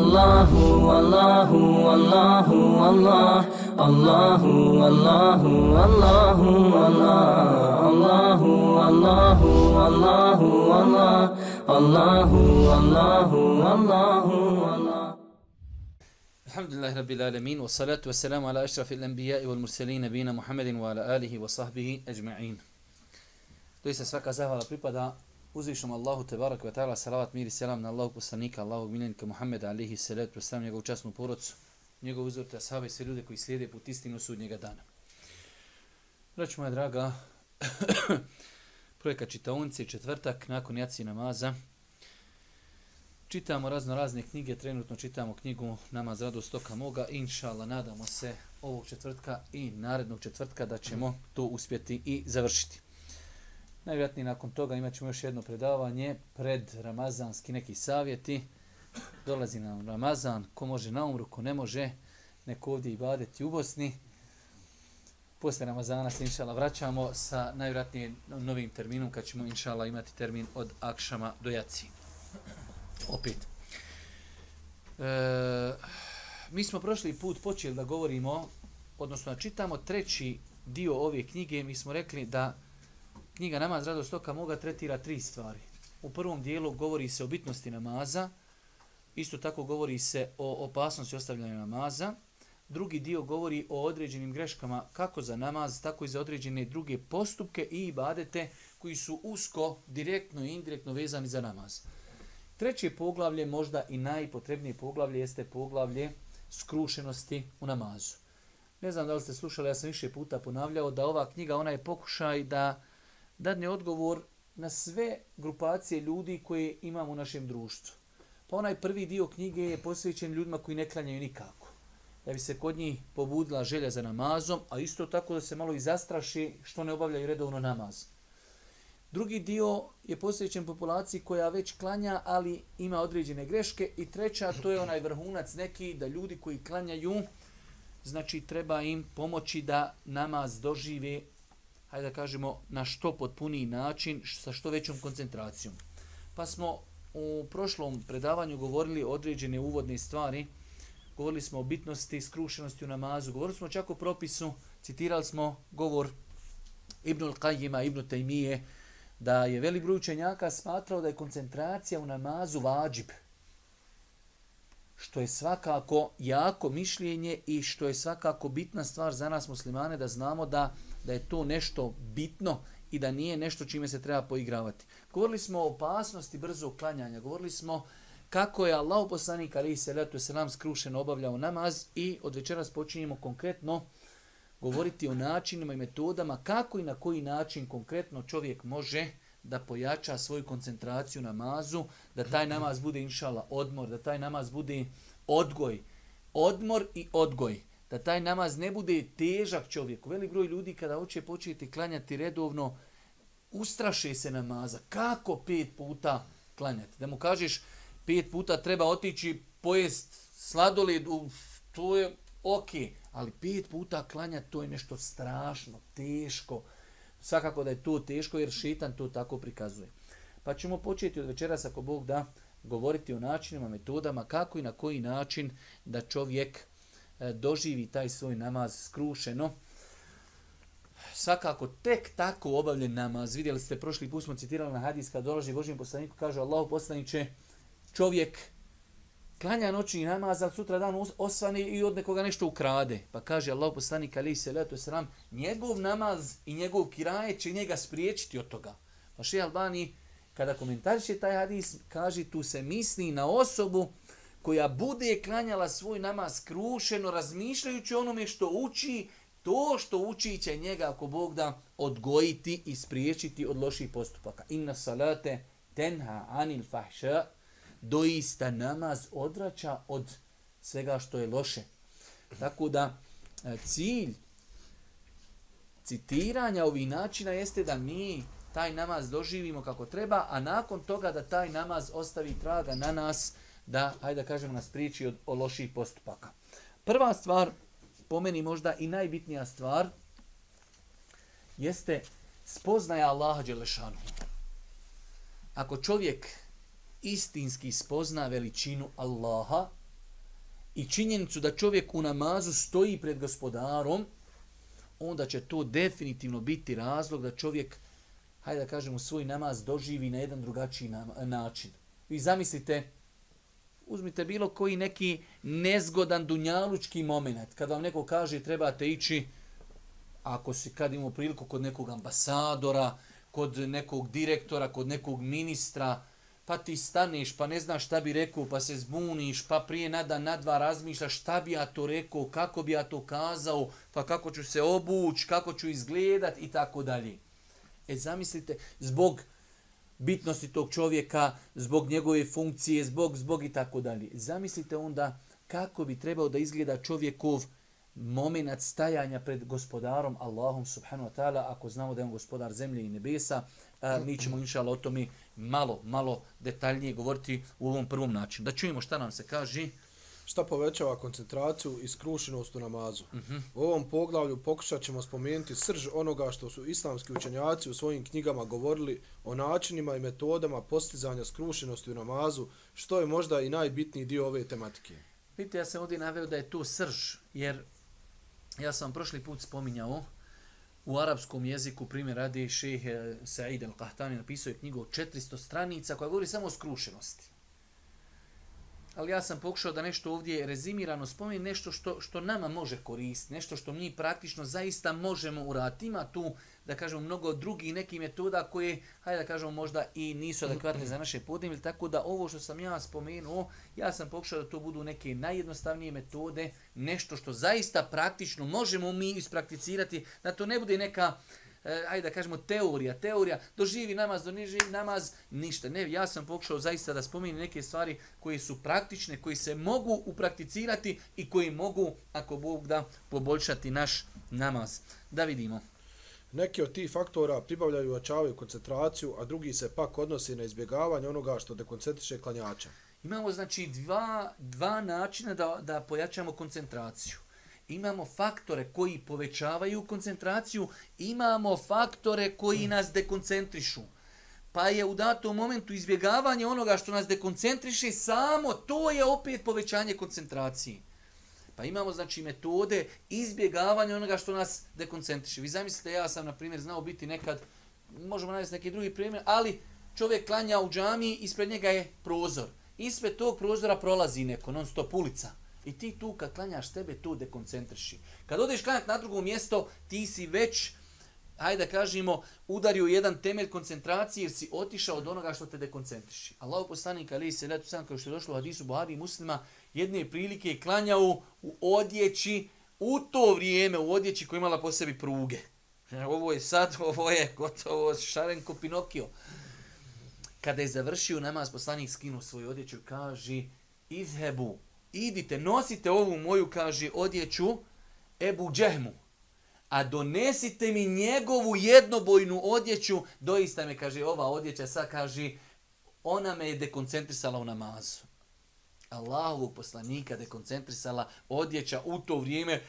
Allahu, Allahu, Allahu, Allah Allahu, Allahu, Allahu, Allah Allahu, Allahu, Allahu, Allah Allahu, Allahu, Allahu, Allah Alhamdulillahi Rabbil Alamin, wa salatu wa salamu ala ašrafi l-anbiya wal mursalin nabina Muhammedin wa ala alihi wa sahbihi ajma'in. Doista svaka zahvala pripada uzvišnom Allahu tebarak ve ta'ala salavat mir selam na Allahu poslanika, Allahu miljenika Muhammeda alihi salatu wa salam, njegovu časnu porodcu, njegov uzorte ashave i sve ljude koji slijede put istinu sudnjega dana. Braću moja draga, projekat čitaonice četvrtak nakon jaci namaza. Čitamo razno razne knjige, trenutno čitamo knjigu Namaz radost toka moga. Inšala, nadamo se ovog četvrtka i narednog četvrtka da ćemo to uspjeti i završiti. Najvjerojatnije nakon toga imat ćemo još jedno predavanje pred Ramazanski neki savjeti. Dolazi nam Ramazan, ko može na umru, ko ne može, neko ovdje i badeti u Bosni. Posle Ramazana se inšala vraćamo sa najvjerojatnije novim terminom kad ćemo inšala imati termin od Akšama do Jaci. Opet. E, mi smo prošli put počeli da govorimo, odnosno da čitamo treći dio ove knjige, mi smo rekli da knjiga Namaz radost oka moga tretira tri stvari. U prvom dijelu govori se o bitnosti namaza, isto tako govori se o opasnosti ostavljanja namaza, drugi dio govori o određenim greškama kako za namaz, tako i za određene druge postupke i ibadete koji su usko, direktno i indirektno vezani za namaz. Treće poglavlje, možda i najpotrebnije poglavlje, jeste poglavlje skrušenosti u namazu. Ne znam da li ste slušali, ja sam više puta ponavljao da ova knjiga, ona je pokušaj da dadne odgovor na sve grupacije ljudi koje imamo u našem društvu. Pa onaj prvi dio knjige je posvećen ljudima koji ne klanjaju nikako. Da bi se kod njih pobudila želja za namazom, a isto tako da se malo i zastraši što ne obavljaju redovno namaz. Drugi dio je posvećen populaciji koja već klanja, ali ima određene greške. I treća, to je onaj vrhunac neki, da ljudi koji klanjaju, znači treba im pomoći da namaz dožive hajde da kažemo, na što potpuniji način, sa što većom koncentracijom. Pa smo u prošlom predavanju govorili određene uvodne stvari, govorili smo o bitnosti, skrušenosti u namazu, govorili smo čak o propisu, citirali smo govor Ibnul Qajima, Ibnu Tajmije, da je velik broj učenjaka smatrao da je koncentracija u namazu vađib, što je svakako jako mišljenje i što je svakako bitna stvar za nas muslimane da znamo da da je to nešto bitno i da nije nešto čime se treba poigravati. Govorili smo o opasnosti brzo klanjanja, govorili smo kako je Allah poslanik ali se letu se nam skrušeno obavljao namaz i od večeras počinjemo konkretno govoriti o načinima i metodama kako i na koji način konkretno čovjek može da pojača svoju koncentraciju namazu, da taj namaz bude inšala odmor, da taj namaz bude odgoj. Odmor i odgoj da taj namaz ne bude težak čovjeku. Veli broj ljudi kada hoće početi klanjati redovno, ustraše se namaza. Kako pet puta klanjati? Da mu kažeš pet puta treba otići pojest sladoled, to je ok, ali pet puta klanjati to je nešto strašno, teško. Svakako da je to teško jer šitan to tako prikazuje. Pa ćemo početi od večeras ako Bog da govoriti o načinima, metodama, kako i na koji način da čovjek E, doživi taj svoj namaz skrušeno. Svakako tek tako obavljen namaz. Vidjeli ste, prošli put smo citirali na hadis kad dolaži Božijem poslaniku, kaže Allah poslaniće, čovjek klanja noćni namaz, ali sutra dan osvane i od nekoga nešto ukrade. Pa kaže Allah poslanik, ali se leto sram, njegov namaz i njegov kiraje će njega spriječiti od toga. Pa še Albani, kada komentariše taj hadis, kaže tu se misli na osobu koja bude klanjala svoj namaz skrušeno, razmišljajući onome što uči, to što uči će njega, ako Bog da, odgojiti i spriječiti od loših postupaka. Inna salate tenha anil fahša, doista namaz odvraća od svega što je loše. Tako da e, cilj citiranja ovih načina jeste da mi taj namaz doživimo kako treba, a nakon toga da taj namaz ostavi traga na nas, da, hajde da kažemo, nas priči od, o loših postupaka. Prva stvar, po meni možda i najbitnija stvar, jeste spoznaja Allaha Đelešanu. Ako čovjek istinski spozna veličinu Allaha, i činjenicu da čovjek u namazu stoji pred gospodarom, onda će to definitivno biti razlog da čovjek, hajde da kažemo, svoj namaz doživi na jedan drugačiji način. Vi zamislite, uzmite bilo koji neki nezgodan dunjalučki moment, kad vam neko kaže trebate ići, ako se kad imamo priliku kod nekog ambasadora, kod nekog direktora, kod nekog ministra, pa ti staneš, pa ne znaš šta bi rekao, pa se zbuniš, pa prije nada na dva razmišljaš šta bi ja to rekao, kako bi ja to kazao, pa kako ću se obući, kako ću izgledat i tako dalje. E zamislite, zbog bitnosti tog čovjeka, zbog njegove funkcije, zbog, zbog i tako dalje. Zamislite onda kako bi trebao da izgleda čovjekov moment stajanja pred gospodarom Allahom subhanahu wa ta'ala, ako znamo da je on gospodar zemlje i nebesa, a, mi ćemo inšala o tome malo, malo detaljnije govoriti u ovom prvom načinu. Da čujemo šta nam se kaže. Šta povećava koncentraciju i skrušenost u namazu? Uh -huh. U ovom poglavlju pokušat ćemo spomenuti srž onoga što su islamski učenjaci u svojim knjigama govorili o načinima i metodama postizanja skrušenosti u namazu, što je možda i najbitniji dio ove tematike. Vidite, ja sam ovdje naveo da je to srž, jer ja sam prošli put spominjao u arapskom jeziku, primjer radi šejh Said al-Qahtani, napisao je knjigu 400 stranica koja govori samo o skrušenosti ali ja sam pokušao da nešto ovdje rezimirano spomenem, nešto što, što nama može koristiti, nešto što mi praktično zaista možemo uraditi. Ima tu, da kažemo, mnogo drugih nekih metoda koje, hajde da kažemo, možda i nisu adekvatne za naše podnevlje, tako da ovo što sam ja spomenuo, ja sam pokušao da to budu neke najjednostavnije metode, nešto što zaista praktično možemo mi isprakticirati, da to ne bude neka e, ajde da kažemo teorija, teorija, doživi namaz, doživi namaz, ništa. Ne, ja sam pokušao zaista da spomenem neke stvari koje su praktične, koji se mogu uprakticirati i koji mogu, ako Bog da, poboljšati naš namaz. Da vidimo. Neki od tih faktora pribavljaju očavaju koncentraciju, a drugi se pak odnosi na izbjegavanje onoga što dekoncentriše klanjača. Imamo znači dva, dva načina da, da pojačamo koncentraciju imamo faktore koji povećavaju koncentraciju, imamo faktore koji nas dekoncentrišu. Pa je u datom momentu izbjegavanje onoga što nas dekoncentriše, samo to je opet povećanje koncentracije. Pa imamo znači metode izbjegavanja onoga što nas dekoncentriše. Vi zamislite, ja sam na primjer znao biti nekad, možemo navesti neki drugi primjer, ali čovjek klanja u džami, ispred njega je prozor. Ispred tog prozora prolazi neko, non stop ulica. I ti tu kad klanjaš tebe tu dekoncentriši. Kad odeš klanjati na drugo mjesto, ti si već, hajde da kažemo, udario jedan temelj koncentracije jer si otišao od onoga što te dekoncentriši. Allah poslanik ali se letu sam kao što je došlo u hadisu Buhari muslima, jedne prilike je klanjao u odjeći, u to vrijeme u odjeći koja imala po sebi pruge. E, ovo je sad, ovo je gotovo šarenko Pinokio. Kada je završio namaz, poslanik skinuo svoju odjeću i kaže, izhebu, idite, nosite ovu moju, kaže, odjeću Ebu Džehmu, a donesite mi njegovu jednobojnu odjeću, doista me, kaže, ova odjeća, sad kaže, ona me je dekoncentrisala u namazu. Allahovu poslanika dekoncentrisala odjeća u to vrijeme,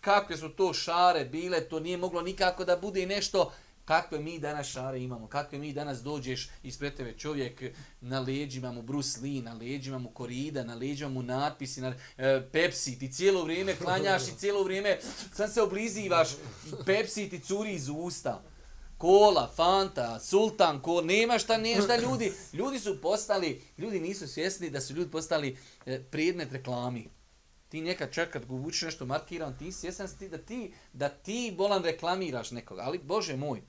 kakve su to šare bile, to nije moglo nikako da bude nešto kakve mi danas šare imamo, kakve mi danas dođeš ispred tebe čovjek na leđima mu Bruce Lee, na leđima mu Korida, na leđima mu natpisi, na e, Pepsi, ti cijelo vrijeme klanjaš i cijelo vrijeme sam se oblizivaš, Pepsi ti curi iz usta. Kola, Fanta, Sultan, ko nema šta, nema šta ljudi. Ljudi su postali, ljudi nisu svjesni da su ljudi postali e, predmet reklami. Ti nekad čak kad guvuči nešto markiran, ti svjesan si ti da ti, da ti bolan reklamiraš nekoga. Ali, Bože moj,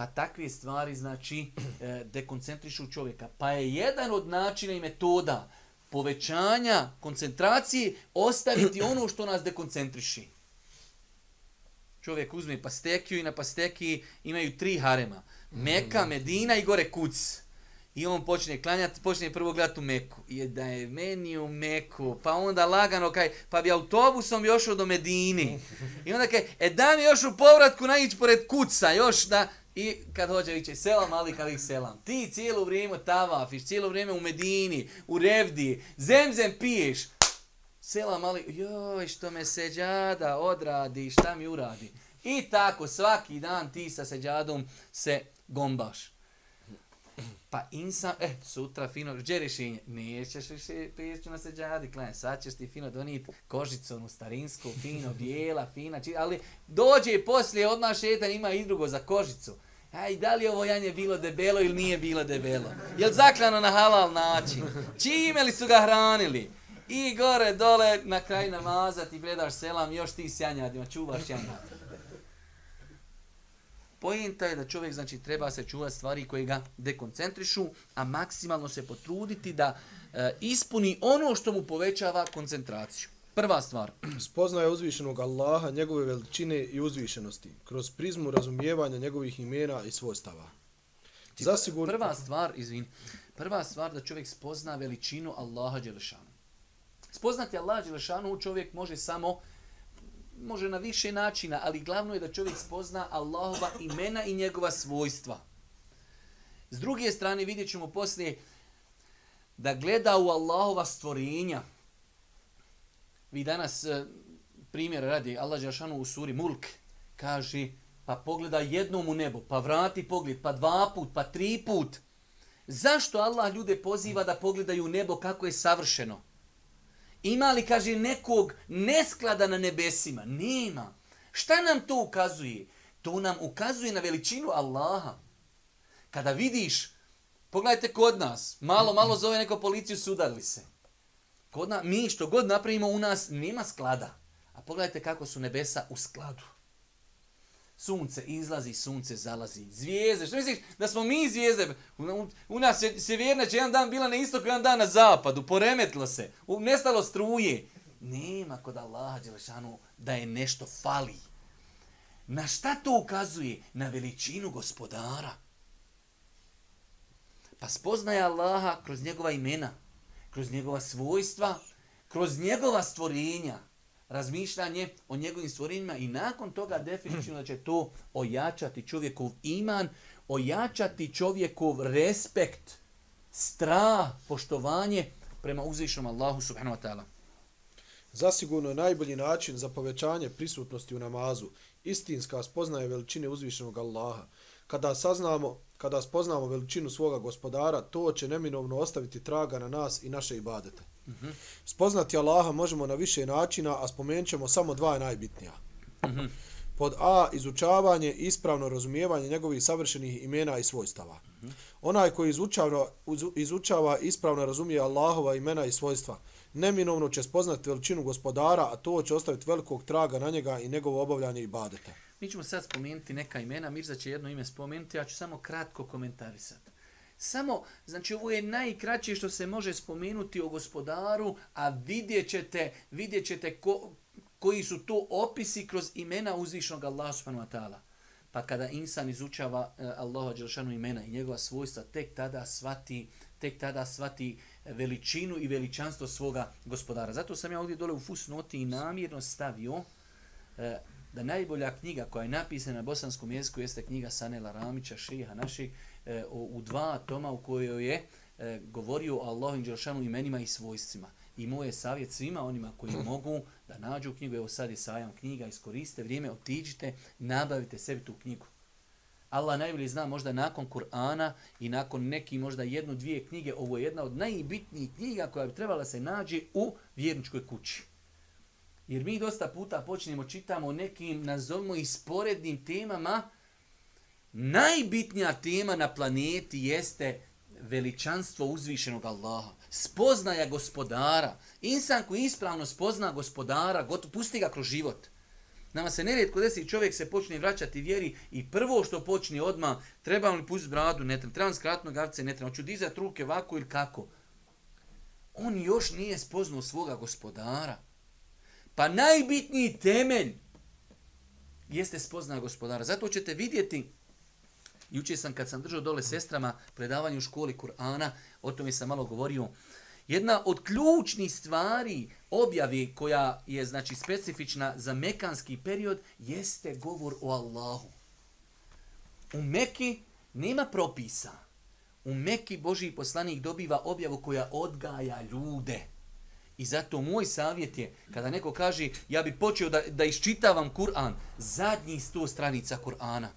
Pa takve stvari, znači, e, dekoncentrišu čovjeka. Pa je jedan od načina i metoda povećanja koncentracije ostaviti ono što nas dekoncentriši. Čovjek uzme pastekiju i na pastekiji imaju tri harema. Meka, Medina i gore kuc. I on počne klanjati, počne prvo gledati u Meku. I da je meni u Meku, pa onda lagano kaj, pa bi autobusom još do Medini. I onda kaj, e da mi još u povratku naići pored kuca, još da, I kad hođe viće selam, ali kad ih selam. Ti cijelo vrijeme tavafiš, cijelo vrijeme u Medini, u Revdi, zemzem piješ. Selam, ali joj, što me seđada odradi, šta mi uradi. I tako, svaki dan ti sa seđadom se gombaš. Pa insan, eh, sutra fino, gdje rješenje? Nećeš više pešću na seđadi, klanje, sad ćeš ti fino donijeti kožicu, onu starinsku, fino, bijela, fina, či, ali dođe i poslije odmah šetan, ima i drugo za kožicu. Aj, da li ovo janje bilo debelo ili nije bilo debelo? Je li zaklano na halal način? Čime li su ga hranili? I gore, dole, na kraj namaza ti predaš selam, još ti sjanjadima, čuvaš sjanjadima. Pojenta je da čovjek znači treba se čuvati stvari koje ga dekoncentrišu, a maksimalno se potruditi da e, ispuni ono što mu povećava koncentraciju. Prva stvar. Spoznaje uzvišenog Allaha, njegove veličine i uzvišenosti, kroz prizmu razumijevanja njegovih imena i svojstava. Zasigurno... Prva stvar, izvin, prva stvar da čovjek spozna veličinu Allaha Đelešanu. Spoznati Allaha Đelešanu čovjek može samo može na više načina, ali glavno je da čovjek spozna Allahova imena i njegova svojstva. S druge strane vidjet ćemo poslije da gleda u Allahova stvorenja. Vi danas e, primjer radi Allah Đašanu u suri Mulk kaže pa pogleda jednom u nebo, pa vrati pogled, pa dva put, pa tri put. Zašto Allah ljude poziva da pogledaju u nebo kako je savršeno? Ima li, kaže, nekog nesklada na nebesima? Nema. Šta nam to ukazuje? To nam ukazuje na veličinu Allaha. Kada vidiš, pogledajte kod nas, malo, malo zove neko policiju, sudarili se. Kod nas, mi što god napravimo u nas, nema sklada. A pogledajte kako su nebesa u skladu. Sunce izlazi, sunce zalazi. Zvijezde, što misliš da smo mi zvijezde? U, u, u nas je sevjerna će jedan dan bila na istoku, jedan dan na zapadu. Poremetilo se. U, nestalo struje. Nema kod Allaha Đelešanu da je nešto fali. Na šta to ukazuje? Na veličinu gospodara. Pa spoznaje Allaha kroz njegova imena, kroz njegova svojstva, kroz njegova stvorenja razmišljanje o njegovim stvorenjima i nakon toga definitivno da će to ojačati čovjekov iman, ojačati čovjekov respekt, strah, poštovanje prema uzvišnom Allahu subhanahu wa ta'ala. Zasigurno najbolji način za povećanje prisutnosti u namazu, istinska spoznaje veličine uzvišenog Allaha. Kada saznamo, kada spoznamo veličinu svoga gospodara, to će neminovno ostaviti traga na nas i naše ibadete. Spoznati Allaha možemo na više načina, a spomenut ćemo samo dva najbitnija. Pod A, izučavanje i ispravno razumijevanje njegovih savršenih imena i svojstava. Onaj koji izučava, izučava ispravno razumije Allahova imena i svojstva, neminovno će spoznati veličinu gospodara, a to će ostaviti velikog traga na njega i njegovo obavljanje ibadeta. Mi ćemo sad spomenuti neka imena, Mirza će jedno ime spomenuti, ja ću samo kratko komentarisati. Samo, znači ovo je najkraće što se može spomenuti o gospodaru, a vidjet ćete, vidjet ćete ko, koji su to opisi kroz imena uzvišnog Allaha subhanahu wa ta'ala. Pa kada insan izučava e, Allaha Đelšanu imena i njegova svojstva, tek tada svati, tek tada svati veličinu i veličanstvo svoga gospodara. Zato sam ja ovdje dole u fusnoti i namjerno stavio e, da najbolja knjiga koja je napisana na bosanskom jeziku jeste knjiga Sanela Ramića, šeha naših, e, u dva toma u kojoj je e, govorio o Allahim Đelšanu imenima i svojstvima. I moj je savjet svima onima koji mogu da nađu knjigu, evo sad je sajam knjiga, iskoriste vrijeme, otiđite, nabavite sebi tu knjigu. Allah najbolje zna možda nakon Kur'ana i nakon neki možda jednu, dvije knjige, ovo je jedna od najbitnijih knjiga koja bi trebala se nađe u vjerničkoj kući. Jer mi dosta puta počnemo čitamo nekim, nazovimo i sporednim temama, najbitnija tema na planeti jeste veličanstvo uzvišenog Allaha. Spoznaja gospodara. Insan koji ispravno spozna gospodara, gotovo, pusti ga kroz život. Nama se nerijetko desi, čovjek se počne vraćati vjeri i prvo što počne odma trebam li pustiti bradu, ne trebam, trebam skratno gavce, ne trebam, hoću dizati ruke ovako ili kako. On još nije spoznao svoga gospodara. Pa najbitniji temelj jeste spozna gospodara. Zato ćete vidjeti Juče sam kad sam držao dole sestrama predavanje u školi Kur'ana, o tome sam malo govorio. Jedna od ključnih stvari objavi koja je znači specifična za mekanski period jeste govor o Allahu. U Meki nema propisa. U Meki Božji poslanik dobiva objavu koja odgaja ljude. I zato moj savjet je, kada neko kaže ja bi počeo da, da iščitavam Kur'an, zadnji sto stranica Kur'ana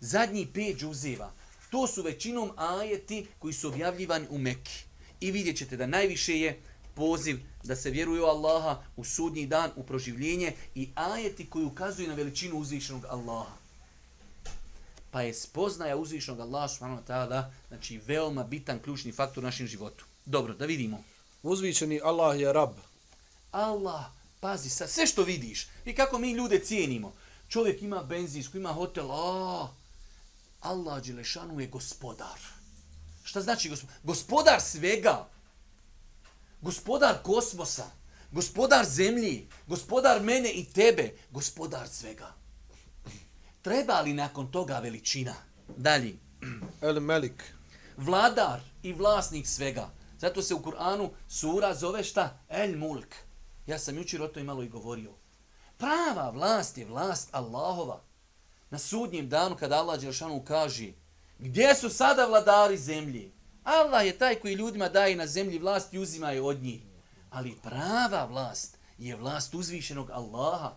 zadnji pet džuzeva, To su većinom ajeti koji su objavljivani u Mekki. I vidjet ćete da najviše je poziv da se vjeruje u Allaha u sudnji dan, u proživljenje i ajeti koji ukazuju na veličinu uzvišenog Allaha. Pa je spoznaja uzvišenog Allaha subhanahu wa ta'ala, znači veoma bitan ključni faktor u našem životu. Dobro, da vidimo. Uzvišeni Allah je rab. Allah, pazi, sa sve što vidiš i kako mi ljude cijenimo. Čovjek ima benzinsku, ima hotel, a Allah Đelešanu je gospodar. Šta znači gospodar? Gospodar svega. Gospodar kosmosa. Gospodar zemlji. Gospodar mene i tebe. Gospodar svega. Treba li nakon toga veličina? Dalje. El Melik. Vladar i vlasnik svega. Zato se u Kur'anu sura zove šta? El Mulk. Ja sam jučer o to i malo i govorio. Prava vlast je vlast Allahova. Na sudnjem danu kada Allah Đelšanu kaže gdje su sada vladari zemlji? Allah je taj koji ljudima daje na zemlji vlast i uzima je od njih. Ali prava vlast je vlast uzvišenog Allaha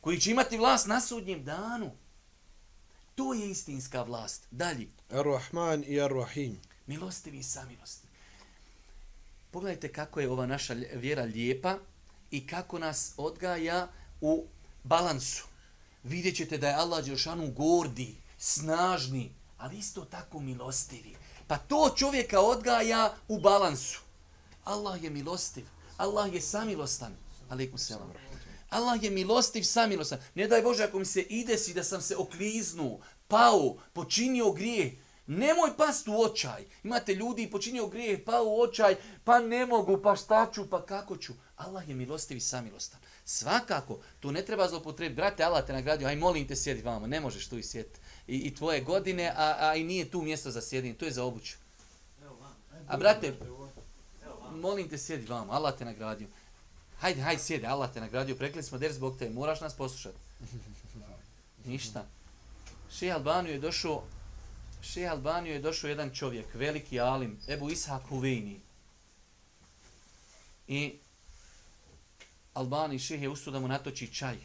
koji će imati vlast na sudnjem danu. To je istinska vlast. Dalje. Ar-Rahman i Ar-Rahim. Milostivi i samilostivi. Pogledajte kako je ova naša vjera lijepa i kako nas odgaja u balansu. Vidjet ćete da je Allah Đelšanu gordi, snažni, ali isto tako milostivi. Pa to čovjeka odgaja u balansu. Allah je milostiv. Allah je samilostan. Aleikum selam. Allah je milostiv, samilostan. Ne daj Bože ako mi se ide si da sam se okliznuo, pao, počinio grije. Nemoj past u očaj. Imate ljudi počinio grije, pao u očaj, pa ne mogu, pa šta ću, pa kako ću. Allah je milostiv i samilostan. Svakako, tu ne treba zlopotrebiti. Brate, Allah te nagradio, aj molim te sjedi vamo, ne možeš tu i sjeti. I, i tvoje godine, a, a i nije tu mjesto za sjedinje, to je za obuću. A brate, molim te sjedi vamo, Allah te nagradio. Hajde, hajde sjedi, Allah te nagradio, prekli smo der zbog te, moraš nas poslušati. Ništa. Šeha Albaniju je došao, Šeha Albaniju je došao jedan čovjek, veliki alim, Ebu Ishak Huvejni. I Albani šeh je ustao da mu natoči čaj.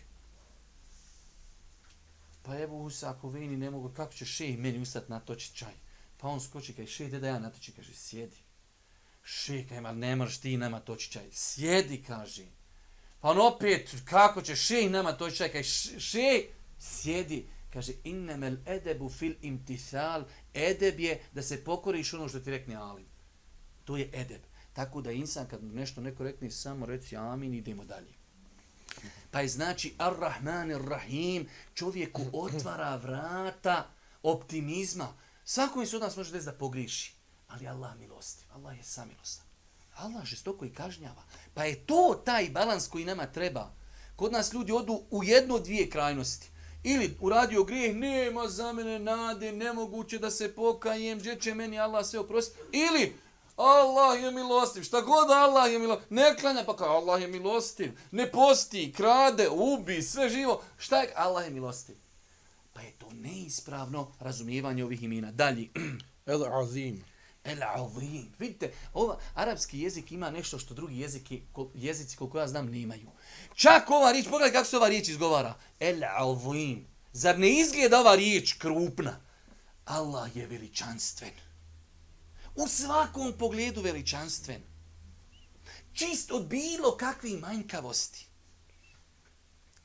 Pa evo Husa, ako veni ne mogu, kako će šeh meni ustati natoči čaj? Pa on skoči, kaj šeh, da ja natoči, kaže, sjedi. Šeh, kaj, ma ne možeš ti nama toči čaj. Sjedi, kaže. Pa on opet, kako će šeh nama toči čaj, kaj šeh, sjedi. Kaže, innemel edebu fil imtisal, edeb je da se pokoriš ono što ti rekne alim. To je edeb. Tako da insan kad nešto neko rekne samo reci amin idemo dalje. Pa je znači ar-Rahman ar-Rahim čovjeku otvara vrata optimizma. Svako mi se od nas može da pogriši. Ali Allah milostiv. Allah je samilostan. Allah žestoko i kažnjava. Pa je to taj balans koji nama treba. Kod nas ljudi odu u jedno dvije krajnosti. Ili uradio grijeh, nema za mene nade, nemoguće da se pokajem, gdje će meni Allah sve oprostiti. Ili Allah je milostiv. Šta god Allah je milostiv. Ne klanja pa kao Allah je milostiv. Ne posti, krade, ubi, sve živo. Šta je? Allah je milostiv. Pa je to neispravno razumijevanje ovih imena. Dalje. El Azim. El Azim. Vidite, ova arapski jezik ima nešto što drugi jeziki, jezici koliko ja znam nemaju. Čak ova riječ, pogledaj kako se ova riječ izgovara. El Azim. Zar ne izgleda ova riječ krupna? Allah je veličanstven u svakom pogledu veličanstven. Čist od bilo kakve manjkavosti.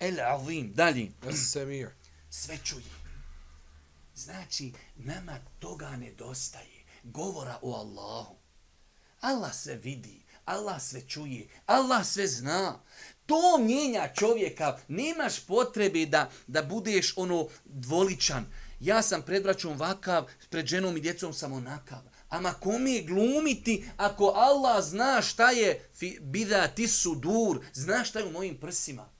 El Azim, dalje. Samir. Sve čuje. Znači, nama toga nedostaje. Govora o Allahu. Allah sve vidi. Allah sve čuje. Allah sve zna. To mijenja čovjeka. Nemaš potrebe da, da budeš ono dvoličan. Ja sam pred braćom vakav, pred ženom i djecom sam onakav. Ama kome glumiti ako Allah zna šta je bida ti sudur, zna šta je u mojim prsima.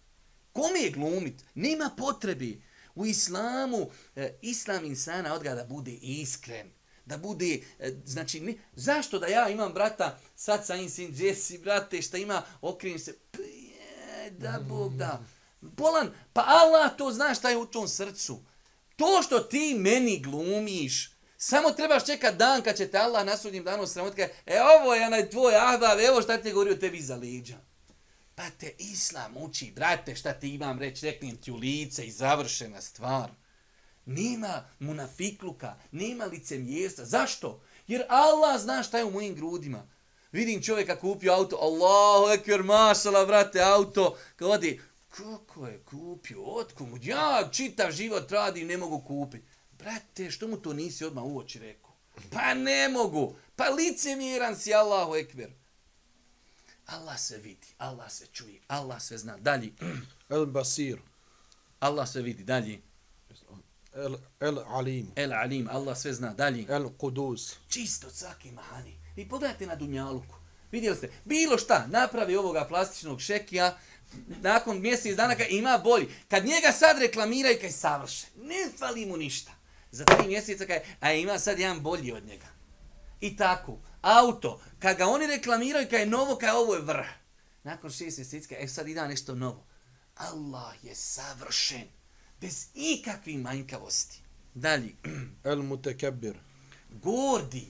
Kome je glumit? Nema potrebe. U islamu, e, islam insana odga da bude iskren. Da bude, e, znači, ne, zašto da ja imam brata, sad sa insin Jesse, brate, šta ima, okrenim se, pije, da Bog da. Bolan, pa Allah to zna šta je u tom srcu. To što ti meni glumiš, Samo trebaš čekat dan kad će te Allah na sudnjem danu sramotka. E ovo je onaj tvoj ahbab, evo šta ti je govorio tebi za leđa. Pa te Islam uči, brate, šta ti imam reći, reknem ti u lice i završena stvar. Nema munafikluka, nema licemjerstva. Zašto? Jer Allah zna šta je u mojim grudima. Vidim čovjeka kupio auto, Allahu ekber, mašala, brate, auto, kad odi, kako je kupio, otkomu, ja čitav život radim, ne mogu kupiti. Brate, što mu to nisi odmah u oči rekao? Pa ne mogu, pa licemjeran si, Allahu ekber. Allah sve vidi, Allah sve čuje, Allah sve zna. Dalje, El Basir, Allah sve vidi, dalje. El, El Alim, El Alim, Allah sve zna, dalje. El Kudus, Čisto od svake mahani. I pogledajte na Dunjaluku. Vidjeli ste, bilo šta, napravi ovoga plastičnog šekija, nakon mjesec dana kad ima bolji. Kad njega sad reklamiraju kaj savrše, ne fali mu ništa. Za tri mjeseca kaj, a ima sad jedan bolji od njega. I tako, auto, kad ga oni reklamiraju kaj je novo, kaj ovo je vrh. Nakon šest mjeseci, kaj, e sad ida nešto novo. Allah je savršen, bez ikakvih manjkavosti. Dalje, El Mutekebir, gordi.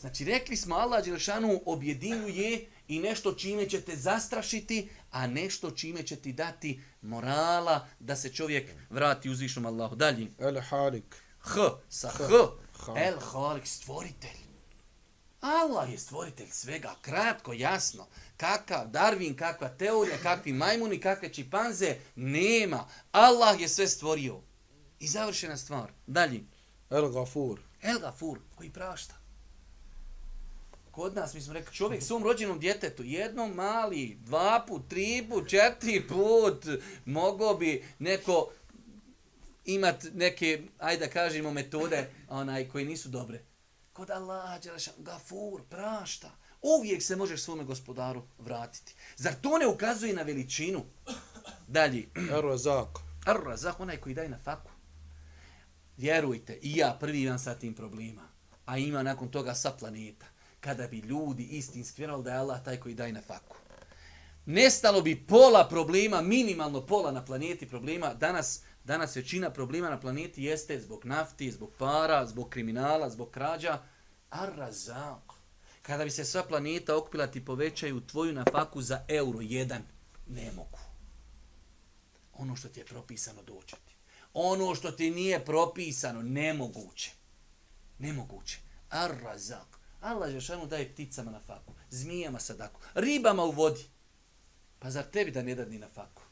Znači, rekli smo, Allah Đelešanu objedinjuje i nešto čime će te zastrašiti, a nešto čime će ti dati morala da se čovjek vrati uzvišnom Allahu. Dalje, El Halik, H, sa H, H. El Halik, stvoritelj. Allah je stvoritelj svega, kratko, jasno. Kakav Darwin, kakva teorija, kakvi majmuni, kakve čipanze, nema. Allah je sve stvorio. I završena stvar. Dalje, El Gafur, El Gafur, koji prašta. Kod nas, mi smo rekli, čovjek svom rođenom djetetu, jednom mali, dva put, tri put, četiri put, mogao bi neko imat neke, ajde da kažemo, metode onaj, koji nisu dobre. Kod Allah, Đelešan, Gafur, prašta. Uvijek se možeš svome gospodaru vratiti. Zar to ne ukazuje na veličinu? Dalje. El Razak, Ar-Razak, onaj koji daje na faku. Vjerujte, i ja prvi imam sa tim problema. A ima nakon toga sa planeta. Kada bi ljudi istinski vjerovali da je Allah taj koji daje na faku. Nestalo bi pola problema, minimalno pola na planeti problema. Danas, danas većina problema na planeti jeste zbog nafti, zbog para, zbog kriminala, zbog krađa. Ar-Razak. Kada bi se sva planeta okupila ti povećaju tvoju nafaku za euro jedan. Ne mogu ono što ti je propisano doći ti. Ono što ti nije propisano, nemoguće. Nemoguće. Ar-razak. Allah Žešanu daje pticama na faku, zmijama sadaku, ribama u vodi. Pa zar tebi da ne dadni na faku?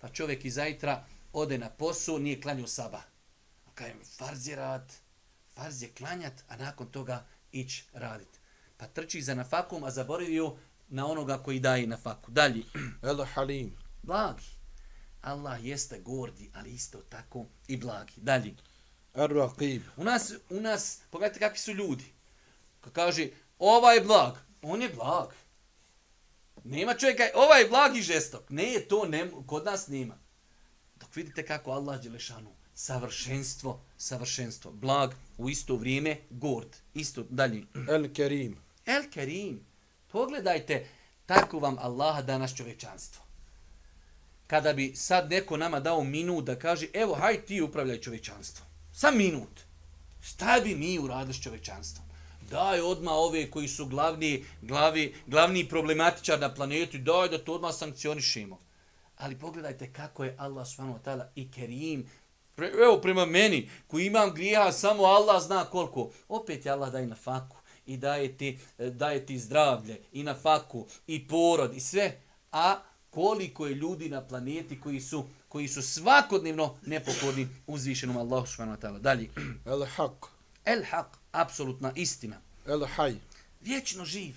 Pa čovjek iz zajtra ode na posu, nije klanju saba. A kajem, farz je rad, farz je klanjat, a nakon toga ić radit. Pa trči za nafakom, a zaboravio na onoga koji daje na faku. Dalje. El Halim, Blagi. Allah jeste gordi, ali isto tako i blagi. Dalje. El Raqib, U nas, u nas, pogledajte kakvi su ljudi. Kad kaže, ovaj je blag, on je blag. Nema čovjeka, ovaj je blag i žestok. Ne, to ne, kod nas nema. Vidite kako Allah Đelešanu, savršenstvo, savršenstvo, blag, u isto vrijeme, gord. Isto, dalje. El Kerim, El Kerim, pogledajte, tako vam Allah danas čovečanstvo. Kada bi sad neko nama dao minut da kaže, evo, haj ti upravljaj čovečanstvo. Sam minut. Šta bi mi uradili s čovečanstvom? Daj odma ove koji su glavni, glavi, glavni problematičar na planeti, daj da to odmah sankcionišemo. Ali pogledajte kako je Allah subhanahu wa ta'ala i Kerim, pre, evo prema meni, koji imam grijeha, samo Allah zna koliko. Opet je Allah daje na faku i daje ti, e, daje ti zdravlje i na faku i porod i sve. A koliko je ljudi na planeti koji su koji su svakodnevno nepokorni uzvišenom Allahu subhanahu wa ta'ala. Dalje. El Haq, El haq, apsolutna istina. El Hay, Vječno živ.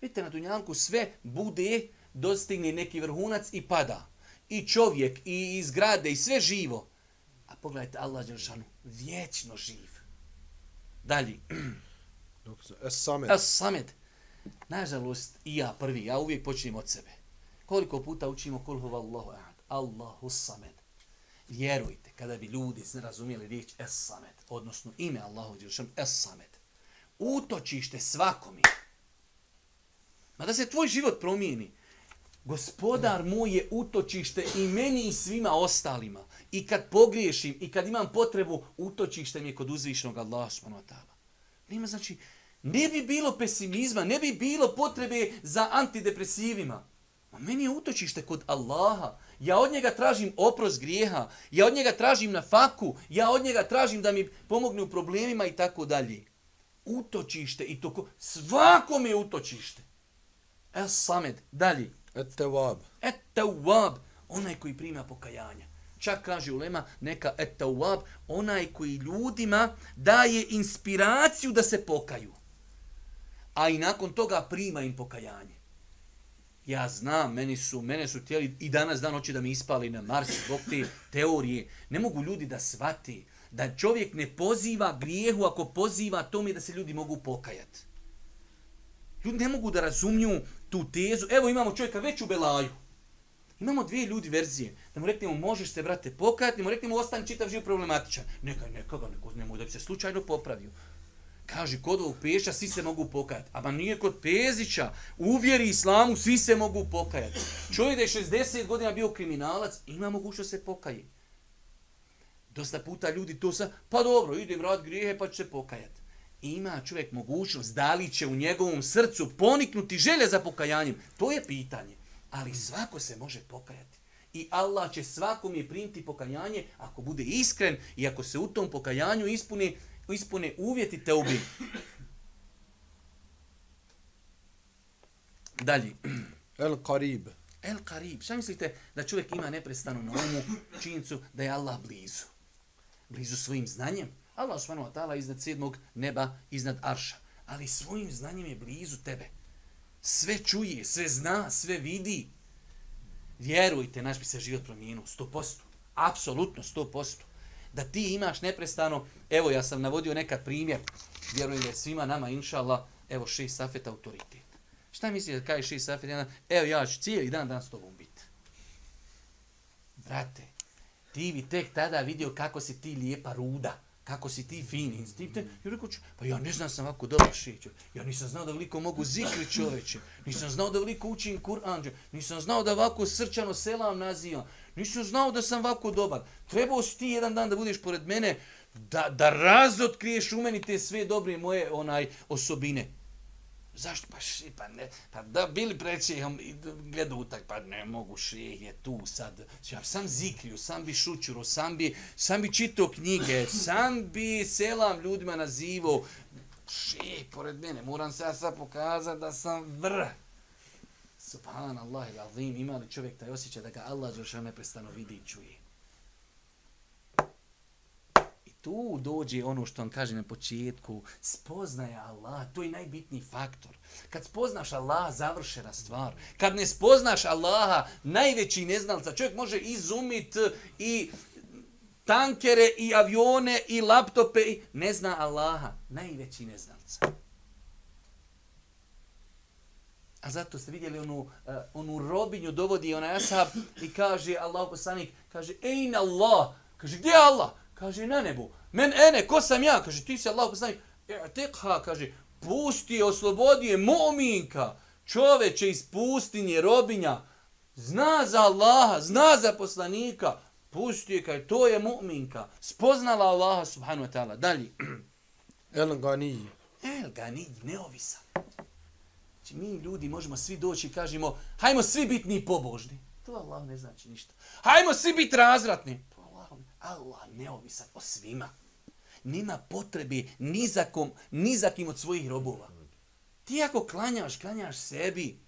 Vidite, na Dunjanku sve bude, dostigne neki vrhunac i pada. I čovjek, i zgrade, i sve živo. A pogledajte Allah Đelšanu, vječno živ. Dalje. Es Samet, Es Samed. Nažalost, i ja prvi, ja uvijek počnem od sebe. Koliko puta učimo kul huwa Allahu ahad, Allahu Samed. Vjerujte, kada bi ljudi razumijeli riječ Es Samed, odnosno ime Allahu Đelšanu, Es Samed, utočište svakome. Ma da se tvoj život promijeni. Gospodar moj je utočište i meni i svima ostalima. I kad pogriješim i kad imam potrebu, utočište mi je kod uzvišnog Allaha subhanahu wa ta'ala. Nema znači, ne bi bilo pesimizma, ne bi bilo potrebe za antidepresivima. A meni je utočište kod Allaha. Ja od njega tražim oprost grijeha. Ja od njega tražim na faku. Ja od njega tražim da mi pomogne u problemima i tako dalje. Utočište i to ko... mi je utočište. El Samed. Dalje. Et tewab. Et tawab. Onaj koji prima pokajanja. Čak kaže ulema neka et tawab. Onaj koji ljudima daje inspiraciju da se pokaju. A i nakon toga prima im pokajanje. Ja znam, meni su, mene su tijeli i danas dan hoće da mi ispali na Mars zbog te teorije. Ne mogu ljudi da svati da čovjek ne poziva grijehu ako poziva tome da se ljudi mogu pokajati. Ljudi ne mogu da razumiju tu tezu. Evo imamo čovjeka već u Belaju. Imamo dvije ljudi verzije. Da mu reknemo možeš se, brate, pokajati, mu reknemo ostani čitav živ problematičan. Neka, neka ga, neko, nemoj da bi se slučajno popravio. Kaže, kod ovog peša svi se mogu pokajati. A ba nije kod Pezića. U vjeri islamu svi se mogu pokajati. Čovjek da je 60 godina bio kriminalac, ima mogućnost se pokaje. Dosta puta ljudi to sa, pa dobro, idem rad grijehe pa će se pokajati. Ima čovjek mogućnost, da li će u njegovom srcu poniknuti želje za pokajanjem. To je pitanje. Ali svako se može pokajati. I Allah će svakom je primiti pokajanje ako bude iskren i ako se u tom pokajanju ispuni ispune uvjeti te ubi. Dalje. El Karib. El Karib. Šta mislite da čovjek ima neprestanu na umu činjenicu da je Allah blizu? Blizu svojim znanjem. Allah subhanahu wa ta'ala iznad sedmog neba, iznad arša. Ali svojim znanjem je blizu tebe. Sve čuje, sve zna, sve vidi. Vjerujte, naš bi se život promijenuo. 100%. Apsolutno 100% da ti imaš neprestano, evo ja sam navodio nekad primjer, vjerujem da je svima nama, inša Allah, evo šest safet autoritet. Šta misli da kaže šest safet, jedan, evo ja ću cijeli dan dan s tobom biti. Brate, ti bi tek tada vidio kako si ti lijepa ruda, kako si ti fin, instinkte. I rekao ću, pa ja ne znam sam ovako dobro šeću. Ja nisam znao da veliko mogu zikri čoveče. Nisam znao da veliko učim Kur'an. Nisam znao da ovako srčano selam nazivam. Nisam znao da sam ovako dobar. Trebao si ti jedan dan da budeš pored mene, da, da razotkriješ u meni te sve dobre moje onaj osobine. Zašto? Pa ši, pa ne, pa da bili preći, gleda utak, pa ne mogu ši, je tu sad. Ja sam zikriju, sam bi šućuro, sam bi, sam bi čitao knjige, sam bi selam ljudima nazivo. Ši, pored mene, moram se ja sad pokazati da sam vrh. Subhanallah il azim, ima li čovjek taj osjećaj da ga Allah zašto neprestano vidi i čuje. I tu dođe ono što on kaže na početku, spoznaje Allah, to je najbitniji faktor. Kad spoznaš Allah, završena stvar. Kad ne spoznaš Allaha, najveći neznalca, čovjek može izumit i tankere i avione i laptope i ne zna Allaha, najveći neznalca. A zato ste vidjeli onu, uh, onu robinju dovodi onaj ashab i kaže Allah poslanik, kaže ejn Allah, kaže gdje je Allah? Kaže na nebu. Men ene, ko sam ja? Kaže ti si Allah poslanik. E, tekha, kaže, pusti oslobodi je, mominka, čoveče iz pustinje, robinja, zna za Allaha, zna za poslanika, pusti je, kaže, to je mu'minka, spoznala Allaha subhanu wa ta'ala. Dalje. El Gani. El Gani, neovisan. Znači, mi ljudi možemo svi doći i kažemo, hajmo svi biti ni pobožni. To Allah ne znači ništa. Hajmo svi biti razratni. Allah, neovisan o svima. Nima potrebe ni za, kom, ni za kim od svojih robova. Ti ako klanjaš, klanjaš sebi.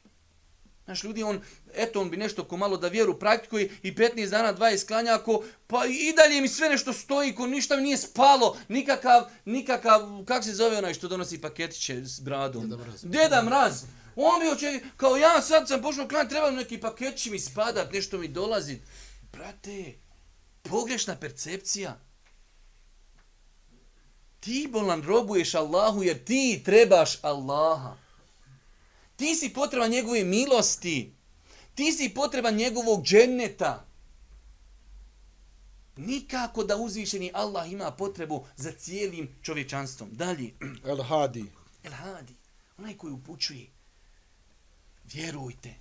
Znaš, ljudi, on, eto, on bi nešto ko malo da vjeru praktikuje i 15 dana, 20 klanja, ako, pa i dalje mi sve nešto stoji, ko ništa mi nije spalo, nikakav, nikakav, kak se zove onaj što donosi paketiće s bradom? Deda mraz. Deda mraz. On bi oče, kao ja sad sam pošao klanj, treba mi neki paketići mi spadat, nešto mi dolazi. Brate, pogrešna percepcija. Ti bolan robuješ Allahu jer ti trebaš Allaha. Ti si potreban njegove milosti. Ti si potreban njegovog dženeta. Nikako da uzvišeni Allah ima potrebu za cijelim čovječanstvom. Dalje. El Hadi. El Hadi. Onaj koji upućuje. Vjerujte.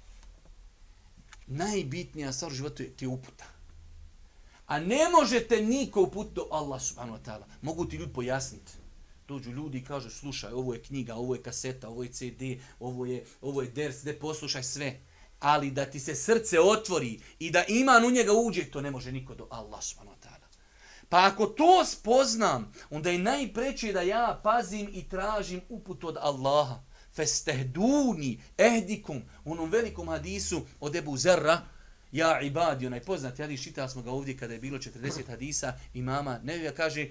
Najbitnija stvar u životu je ti uputa. A ne možete niko uputiti do Allah subhanahu wa ta'ala. Mogu ti ljudi pojasniti dođu ljudi i kažu slušaj, ovo je knjiga, ovo je kaseta, ovo je CD, ovo je, ovo je ders, de poslušaj sve. Ali da ti se srce otvori i da iman u njega uđe, to ne može niko do Allah subhanahu wa ta'ala. Pa ako to spoznam, onda je najpreće da ja pazim i tražim uput od Allaha. Festehduni ehdikum, u onom velikom hadisu od Ebu Zerra, ja ibadi, onaj poznat hadis, čitali smo ga ovdje kada je bilo 40 hadisa, imama Nevija kaže,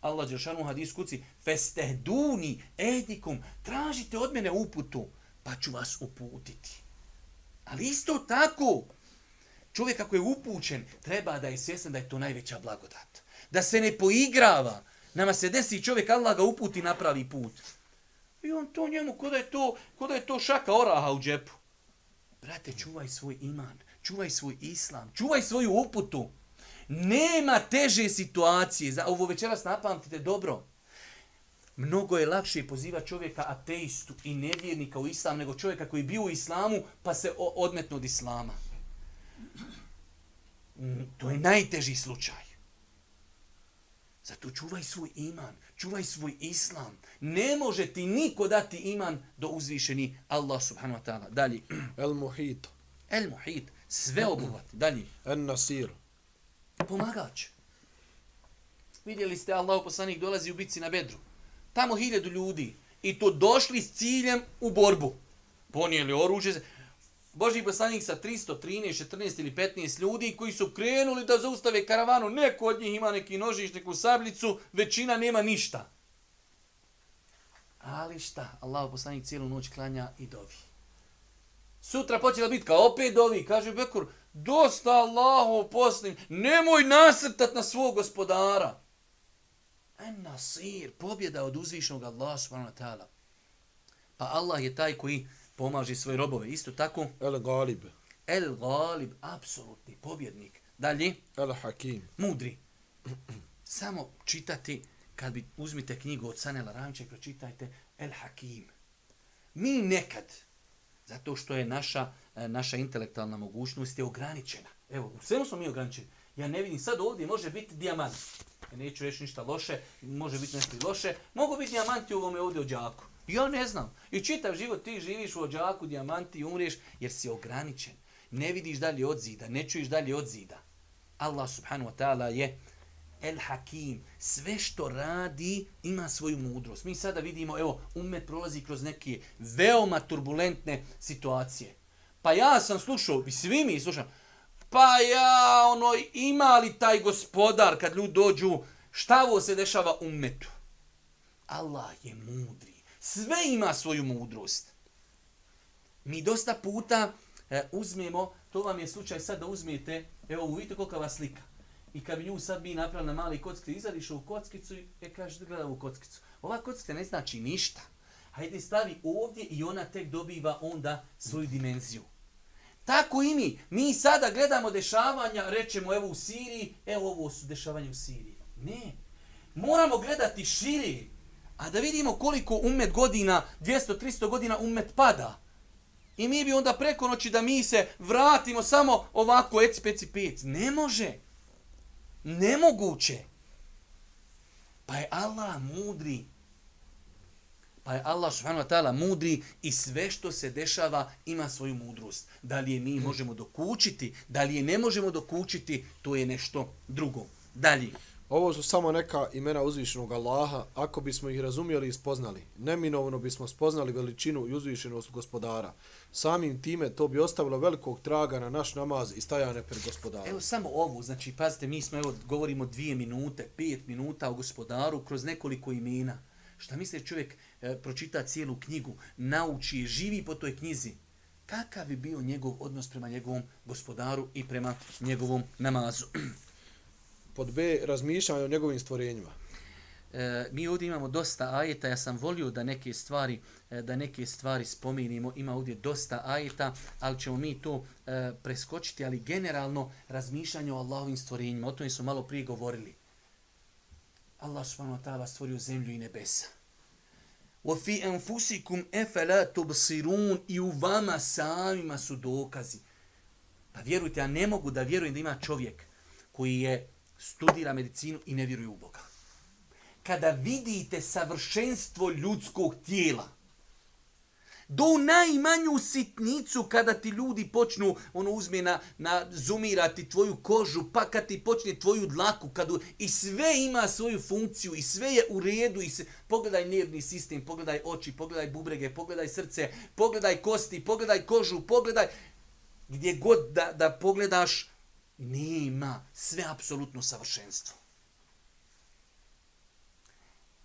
Allah Đeršanu hadis kuci, festehduni ehdikum, tražite od mene uputu, pa ću vas uputiti. Ali isto tako, čovjek ako je upućen, treba da je svjesan da je to najveća blagodat. Da se ne poigrava. Nama se desi čovjek, Allah ga uputi napravi put. I on to njemu, kod je to, kod je to šaka oraha u džepu. Brate, čuvaj svoj iman, čuvaj svoj islam, čuvaj svoju uputu. Nema teže situacije. Za ovo večeras napamtite dobro. Mnogo je lakše poziva čovjeka ateistu i nevjernika u islam nego čovjeka koji je bio u islamu pa se odmetno od islama. Mm, to je najteži slučaj. Zato čuvaj svoj iman, čuvaj svoj islam. Ne može ti niko dati iman do uzvišeni Allah subhanahu wa ta'ala. Dalje. El muhit. El muhit. Sve obuhvati. Dalje. En nasir. Pomagač. Vidjeli ste Allah poslanik dolazi u bitci na bedru tamo hiljadu ljudi i to došli s ciljem u borbu. Ponijeli oružje. Boži poslanik sa 313, 14 ili 15 ljudi koji su krenuli da zaustave karavanu. Neko od njih ima neki nožiš, neku sabljicu, većina nema ništa. Ali šta? Allah poslanik cijelu noć klanja i dovi. Sutra počela bitka, opet dovi. Kaže Bekur, dosta Allahu poslim, nemoj nasrtat na svog gospodara. En nasir, pobjeda od uzvišnog Allaha subhanahu wa ta'ala. Pa Allah je taj koji pomaže svoje robove. Isto tako. El galib. El galib, apsolutni pobjednik. Dalje. El hakim. Mudri. Samo čitati, kad bi uzmite knjigu od Sanela Ranče, pročitajte El hakim. Mi nekad, zato što je naša, e, naša intelektualna mogućnost je ograničena. Evo, u svemu smo mi ograničeni. Ja ne vidim, sad ovdje može biti dijamant neću reći ništa loše, može biti nešto i loše, mogu biti dijamanti u ovome ovdje u džaku. Ja ne znam. I čitav život ti živiš u ođaku, dijamanti i umriješ jer si ograničen. Ne vidiš dalje od zida, ne čuješ dalje od zida. Allah subhanahu wa ta'ala je El Hakim. Sve što radi ima svoju mudrost. Mi sada vidimo, evo, umet prolazi kroz neke veoma turbulentne situacije. Pa ja sam slušao, i svi mi slušam, pa ja, ono, ima li taj gospodar kad ljudi dođu, šta ovo se dešava umetu? Allah je mudri. Sve ima svoju mudrost. Mi dosta puta e, uzmemo, to vam je slučaj sad da uzmete, evo vidite kolika vas slika. I kad bi nju sad mi napravili na mali kockice, izadiš u kockicu i e, kažeš da gleda u kockicu. Ova kockica ne znači ništa. Hajde stavi ovdje i ona tek dobiva onda svoju dimenziju. Tako i mi. Mi sada gledamo dešavanja, rećemo evo u Siriji, evo ovo su dešavanja u Siriji. Ne. Moramo gledati širi. A da vidimo koliko umet godina, 200-300 godina umet pada. I mi bi onda preko noći da mi se vratimo samo ovako eci peci pec. Ne može. Nemoguće. Pa je Allah mudri. Pa je Allah subhanahu wa ta'ala mudri i sve što se dešava ima svoju mudrost. Da li je mi možemo dokučiti, da li je ne možemo dokučiti, to je nešto drugo. Dalje. Ovo su samo neka imena uzvišenog Allaha. Ako bismo ih razumjeli i spoznali, neminovno bismo spoznali veličinu i uzvišenost gospodara. Samim time to bi ostavilo velikog traga na naš namaz i stajane pred gospodarom. Evo samo ovo, znači pazite, mi smo evo govorimo dvije minute, pet minuta o gospodaru kroz nekoliko imena. Šta misli čovjek e, pročita cijelu knjigu, nauči, živi po toj knjizi, kakav bi bio njegov odnos prema njegovom gospodaru i prema njegovom namazu? Pod B, razmišljanje o njegovim stvorenjima. E, mi ovdje imamo dosta ajeta, ja sam volio da neke stvari e, da neke stvari spominimo, ima ovdje dosta ajeta, ali ćemo mi to e, preskočiti, ali generalno razmišljanje o Allahovim stvorenjima, o tome su malo prije govorili. Allah subhanahu wa ta'ala stvorio zemlju i nebesa. Wa fi أَفَلَا تُبْصِرُونَ i u vama samima su dokazi. Pa vjerujte, ja ne mogu da vjerujem da ima čovjek koji je studira medicinu i ne vjeruje u Boga. Kada vidite savršenstvo ljudskog tijela, Do najmanju sitnicu kada ti ljudi počnu ono uzme na, na zumirati tvoju kožu, pa kad ti počne tvoju dlaku, kad u, i sve ima svoju funkciju i sve je u redu i se, pogledaj nervni sistem, pogledaj oči, pogledaj bubrege, pogledaj srce, pogledaj kosti, pogledaj kožu, pogledaj gdje god da, da pogledaš, nema sve apsolutno savršenstvo.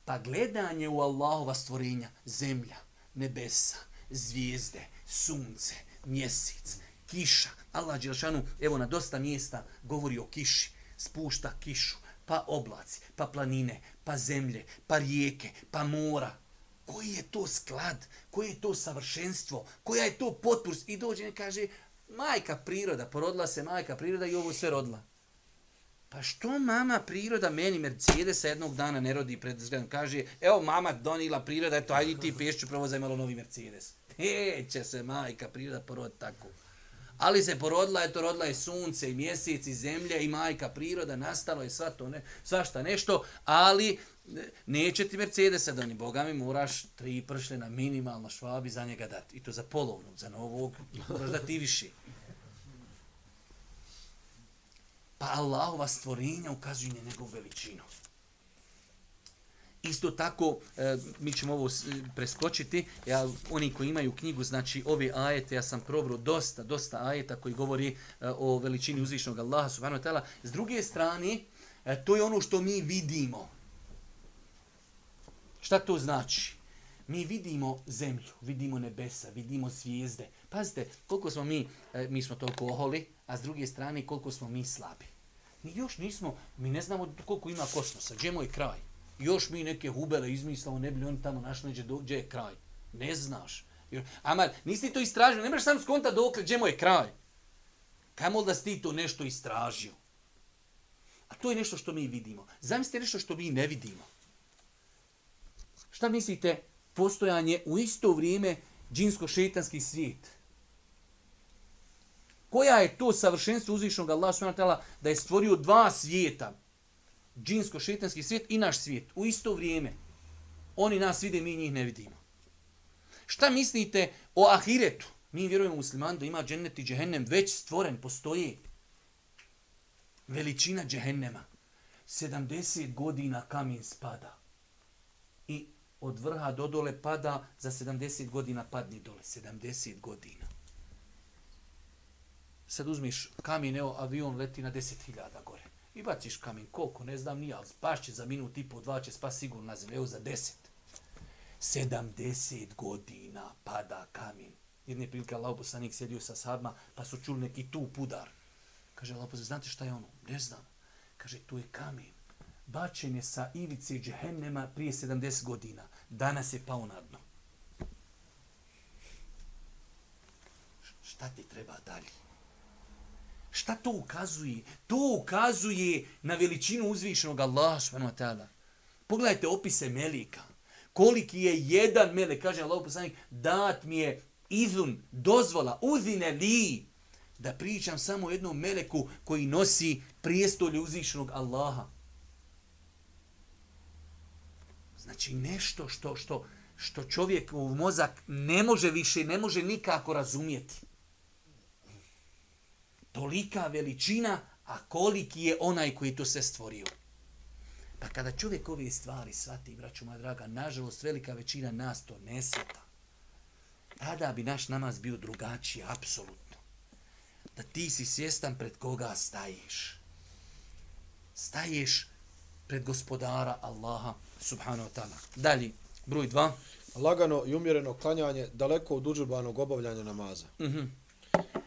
Pa gledanje u Allahova stvorenja, zemlja, nebesa, zvijezde, sunce, mjesec, kiša. Allah Đelšanu, evo na dosta mjesta, govori o kiši. Spušta kišu, pa oblaci, pa planine, pa zemlje, pa rijeke, pa mora. Koji je to sklad? Koji je to savršenstvo? Koja je to potpurs? I dođe i kaže, majka priroda, porodila se majka priroda i ovo sve rodila. Pa što mama priroda meni Mercedes jednog dana ne rodi pred zgledom? Kaže, evo mama donila priroda, eto, ajdi ti pješću provozaj malo novi Mercedes. He, će se majka priroda porod tako. Ali se porodila, eto, rodila je sunce i mjesec i zemlja i majka priroda, nastalo je sva to, ne, svašta nešto, ali e, neće ti Mercedesa doni, Boga mi moraš tri pršljena minimalno švabi za njega dati. I to za polovnog, za novog, moraš da ti više. Pa Allahova stvorenja ukazuju na njegovu veličinu. Isto tako, e, mi ćemo ovo e, preskočiti, ja, oni koji imaju knjigu, znači ove ajete, ja sam probro dosta, dosta ajeta koji govori e, o veličini uzvišnog Allaha subhanahu wa ta'ala. S druge strane, e, to je ono što mi vidimo. Šta to znači? Mi vidimo zemlju, vidimo nebesa, vidimo zvijezde. Pazite, koliko smo mi, e, mi smo toliko oholi, a s druge strane koliko smo mi slabi. Mi još nismo, mi ne znamo koliko ima kosmosa, gdje je kraj. Još mi neke hubele izmislamo, ne bi li oni tamo našli gdje, gdje je kraj. Ne znaš. Amar, nisi to istražio, ne možeš sam skonta dok gdje je kraj. Kamol da si ti to nešto istražio? A to je nešto što mi vidimo. Zamislite nešto što mi ne vidimo. Šta mislite postojanje u isto vrijeme džinsko-šetanski svijet? Koja je to savršenstvo uzvišnog Allah subhanahu da je stvorio dva svijeta? Džinsko-šetanski svijet i naš svijet. U isto vrijeme. Oni nas vide, mi njih ne vidimo. Šta mislite o ahiretu? Mi vjerujemo musliman da ima džennet i džehennem već stvoren, postoji. Veličina džehennema. 70 godina kamen spada. I od vrha do dole pada, za 70 godina padni dole. 70 godina. Sad uzmiš kamen, evo, avion leti na 10.000 gore. I baciš kamen, koliko, ne znam nije, ali spašće za minut i po, dva će spas sigurno na zemlju, evo za 10. 70 godina pada kamen. Jedne prilike Allah poslanik sjedio sa sadma, pa su čuli neki tu pudar. Kaže Allah poslanik, znate šta je ono? Ne znam. Kaže, tu je kamen. Bačen je sa ivice džehennema prije 70 godina. Danas je pao na dno. Šta ti treba dalje? Šta to ukazuje? To ukazuje na veličinu uzvišenog Allaha subhanahu wa ta'ala. Pogledajte opise melika. Koliki je jedan melek, kaže Allah poslanik, dat mi je izun, dozvola, uzine li, da pričam samo o jednom meleku koji nosi prijestolje uzvišenog Allaha. Znači nešto što, što, što čovjek u mozak ne može više, ne može nikako razumjeti tolika veličina, a koliki je onaj koji to sve stvorio. Pa kada čovjek ove stvari shvati, braću moja draga, nažalost velika većina nas to ne sveta. Tada bi naš namaz bio drugačiji, apsolutno. Da ti si svjestan pred koga staješ. Staješ pred gospodara Allaha subhanahu wa ta'ala. Dalje, broj dva. Lagano i umjereno klanjanje daleko od uđurbanog obavljanja namaza. Mhm. -huh.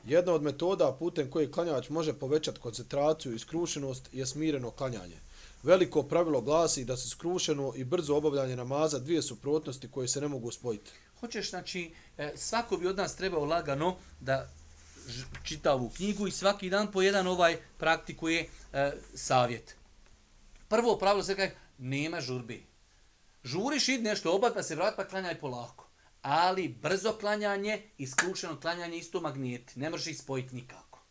Jedna od metoda putem koje klanjač može povećati koncentraciju i skrušenost je smireno klanjanje. Veliko pravilo glasi da se skrušeno i brzo obavljanje namaza dvije suprotnosti koje se ne mogu spojiti. Hoćeš, znači, e, svako bi od nas trebao lagano da čita ovu knjigu i svaki dan po jedan ovaj praktikuje e, savjet. Prvo pravilo se kaže, nema žurbi. Žuriš, id nešto obat, pa se vrati, pa klanjaj polako ali brzo klanjanje i skrušeno klanjanje isto magneti. Ne možeš ih spojiti nikako.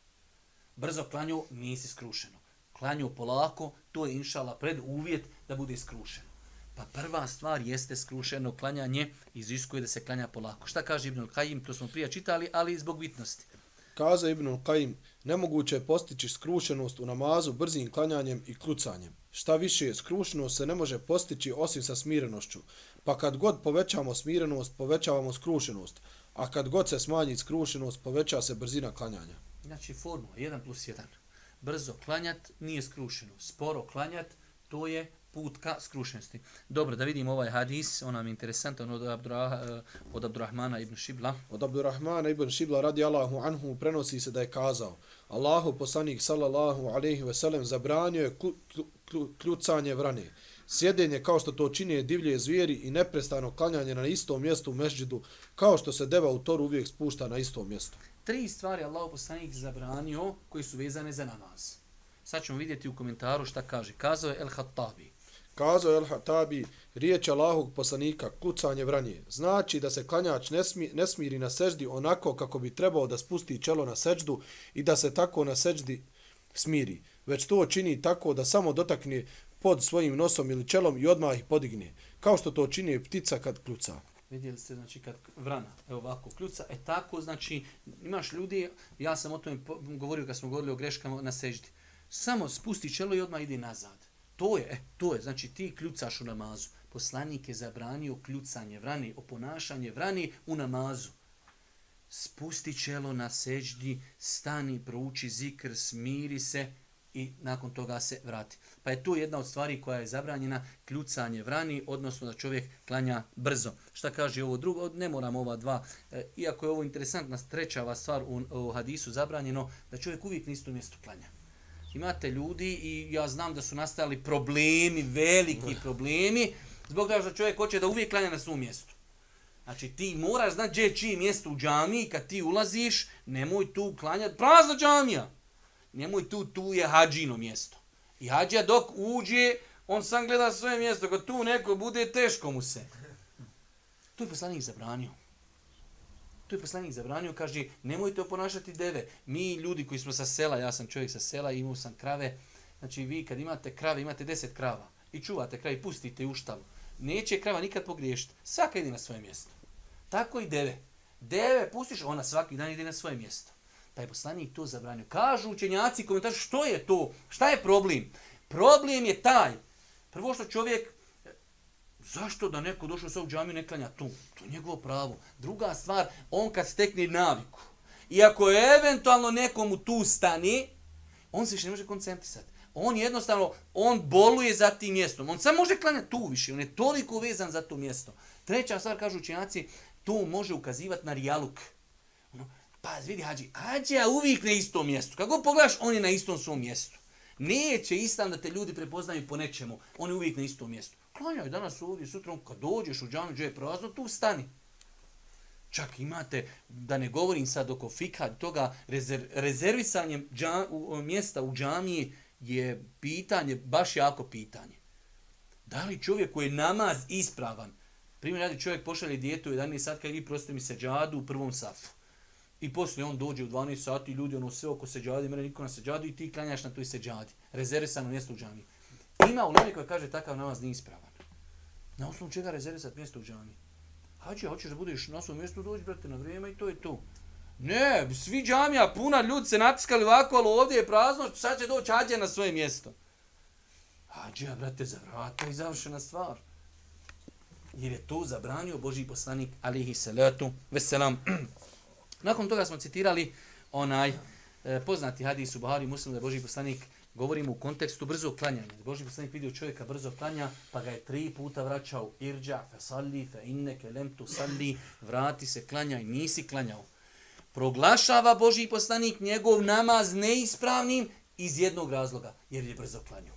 Brzo klanju nisi skrušeno. Klanju polako, to je inšala pred uvjet da bude skrušeno. Pa prva stvar jeste skrušeno klanjanje, iziskuje da se klanja polako. Šta kaže Ibn Kajim, to smo prije čitali, ali zbog bitnosti. Kaza Ibn Kajim, nemoguće je postići skrušenost u namazu brzim klanjanjem i klucanjem. Šta više, skrušenost se ne može postići osim sa smirenošću. Pa kad god povećamo smirenost, povećavamo skrušenost. A kad god se smanji skrušenost, poveća se brzina klanjanja. Znači formula 1 plus 1. Brzo klanjat nije skrušeno. Sporo klanjat, to je put ka skrušenosti. Dobro, da vidimo ovaj hadis, on nam je interesantan od, Abdurrah, eh, od Abdurrahmana ibn Šibla. Od Abdurrahmana ibn Šibla radi Allahu anhu prenosi se da je kazao Allahu poslanik sallallahu alejhi ve sellem zabranio je kljucanje vrane. Sjedenje kao što to čine divlje zvijeri i neprestano klanjanje na istom mjestu u mešdžidu, kao što se deva u toru uvijek spušta na istom mjestu. Tri stvari Allahu poslanik zabranio koji su vezane za namaz. Sad ćemo vidjeti u komentaru šta kaže. Kazao je El Hattabi. Kazao El Hatabi, riječ Allahog poslanika, kucanje vranje, znači da se klanjač ne, smi, ne smiri na seždi onako kako bi trebao da spusti čelo na seždu i da se tako na seždi smiri, već to čini tako da samo dotakne pod svojim nosom ili čelom i odmah ih podigne, kao što to čini ptica kad kluca. Vidjeli ste, znači, kad vrana, evo ovako, kljuca, e tako, znači, imaš ljudi, ja sam o tome govorio kad smo govorili o greškama na seždi, samo spusti čelo i odmah ide nazad. To je, e, to je, znači ti kljucaš u namazu. Poslanik je zabranio kljucanje vrani, oponašanje vrani u namazu. Spusti čelo na seđdi, stani, prouči zikr, smiri se i nakon toga se vrati. Pa je to jedna od stvari koja je zabranjena, kljucanje vrani, odnosno da čovjek klanja brzo. Šta kaže ovo drugo? Ne moram ova dva. E, iako je ovo interesantna trećava stvar u, u hadisu zabranjeno, da čovjek uvijek na isto mjesto klanja imate ljudi i ja znam da su nastali problemi, veliki problemi, zbog toga što čovjek hoće da uvijek klanja na svom mjestu. Znači ti moraš znati gdje je čiji mjesto u džamiji, kad ti ulaziš, nemoj tu klanjati, prazna džamija. Nemoj tu, tu je hađino mjesto. I hađija dok uđe, on sam gleda svoje mjesto, kad tu neko bude, teško mu se. To je poslanik zabranio. To je poslanik zabranio, kaže, nemojte oponašati deve. Mi ljudi koji smo sa sela, ja sam čovjek sa sela, imao sam krave, znači vi kad imate krave, imate deset krava i čuvate krave pustite u štalu, neće krava nikad pogriješiti. Svaka ide na svoje mjesto. Tako i deve. Deve pustiš, ona svaki dan ide na svoje mjesto. Pa je poslanik to zabranio. Kažu učenjaci, komentar, što je to? Šta je problem? Problem je taj. Prvo što čovjek Zašto da neko došao sa u džamiju ne klanja tu? To je njegovo pravo. Druga stvar, on kad stekne naviku, i ako je eventualno nekomu tu stani, on se više ne može koncentrisati. On jednostavno, on boluje za tim mjestom. On samo može klanjati tu više. On je toliko vezan za to mjesto. Treća stvar, kažu učenjaci, to može ukazivati na rijaluk. Ono, pa vidi, hađi, hađi uvijek na istom mjestu. Kako pogledaš, on je na istom svom mjestu. Neće istam da te ljudi prepoznaju po nečemu. On je uvijek na istom mjestu klanjaj danas ovdje, sutra, kad dođeš u džanu gdje je prazno, tu stani. Čak imate, da ne govorim sad oko fika, toga rezer, rezervisanje džam, u, mjesta u džamiji je pitanje, baš jako pitanje. Da li čovjek koji je namaz ispravan, primjer radi čovjek pošalje djetu u 11 sat, kad vi prostite mi seđadu u prvom safu. I poslije on dođe u 12 sati, ljudi ono sve oko seđade, mene niko na seđadu i ti klanjaš na toj seđadi. Rezervisano mjesto u džamiji. Ima u koji kaže takav namaz nije ispravan. Na osnovu čega rezervisati mjesto u džami? Hađi, hoćeš da budeš na svom mjestu, dođi, brate, na vrijeme i to je to. Ne, svi džamija, puna ljudi se natiskali ovako, ali ovdje je prazno, sad će doći hađa na svoje mjesto. Hađi, brate, za vrata i završena stvar. Jer je to zabranio Boži poslanik, alihi salatu, veselam. Nakon toga smo citirali onaj eh, poznati hadis u Buhari, muslim da je Boži poslanik govorimo u kontekstu brzo klanjanja. Boži poslanik vidio čovjeka brzo klanja, pa ga je tri puta vraćao. Irđa, fe salli, fe inneke, lem tu salli, vrati se, klanjaj, nisi klanjao. Proglašava Boži poslanik njegov namaz neispravnim iz jednog razloga, jer je brzo klanjao.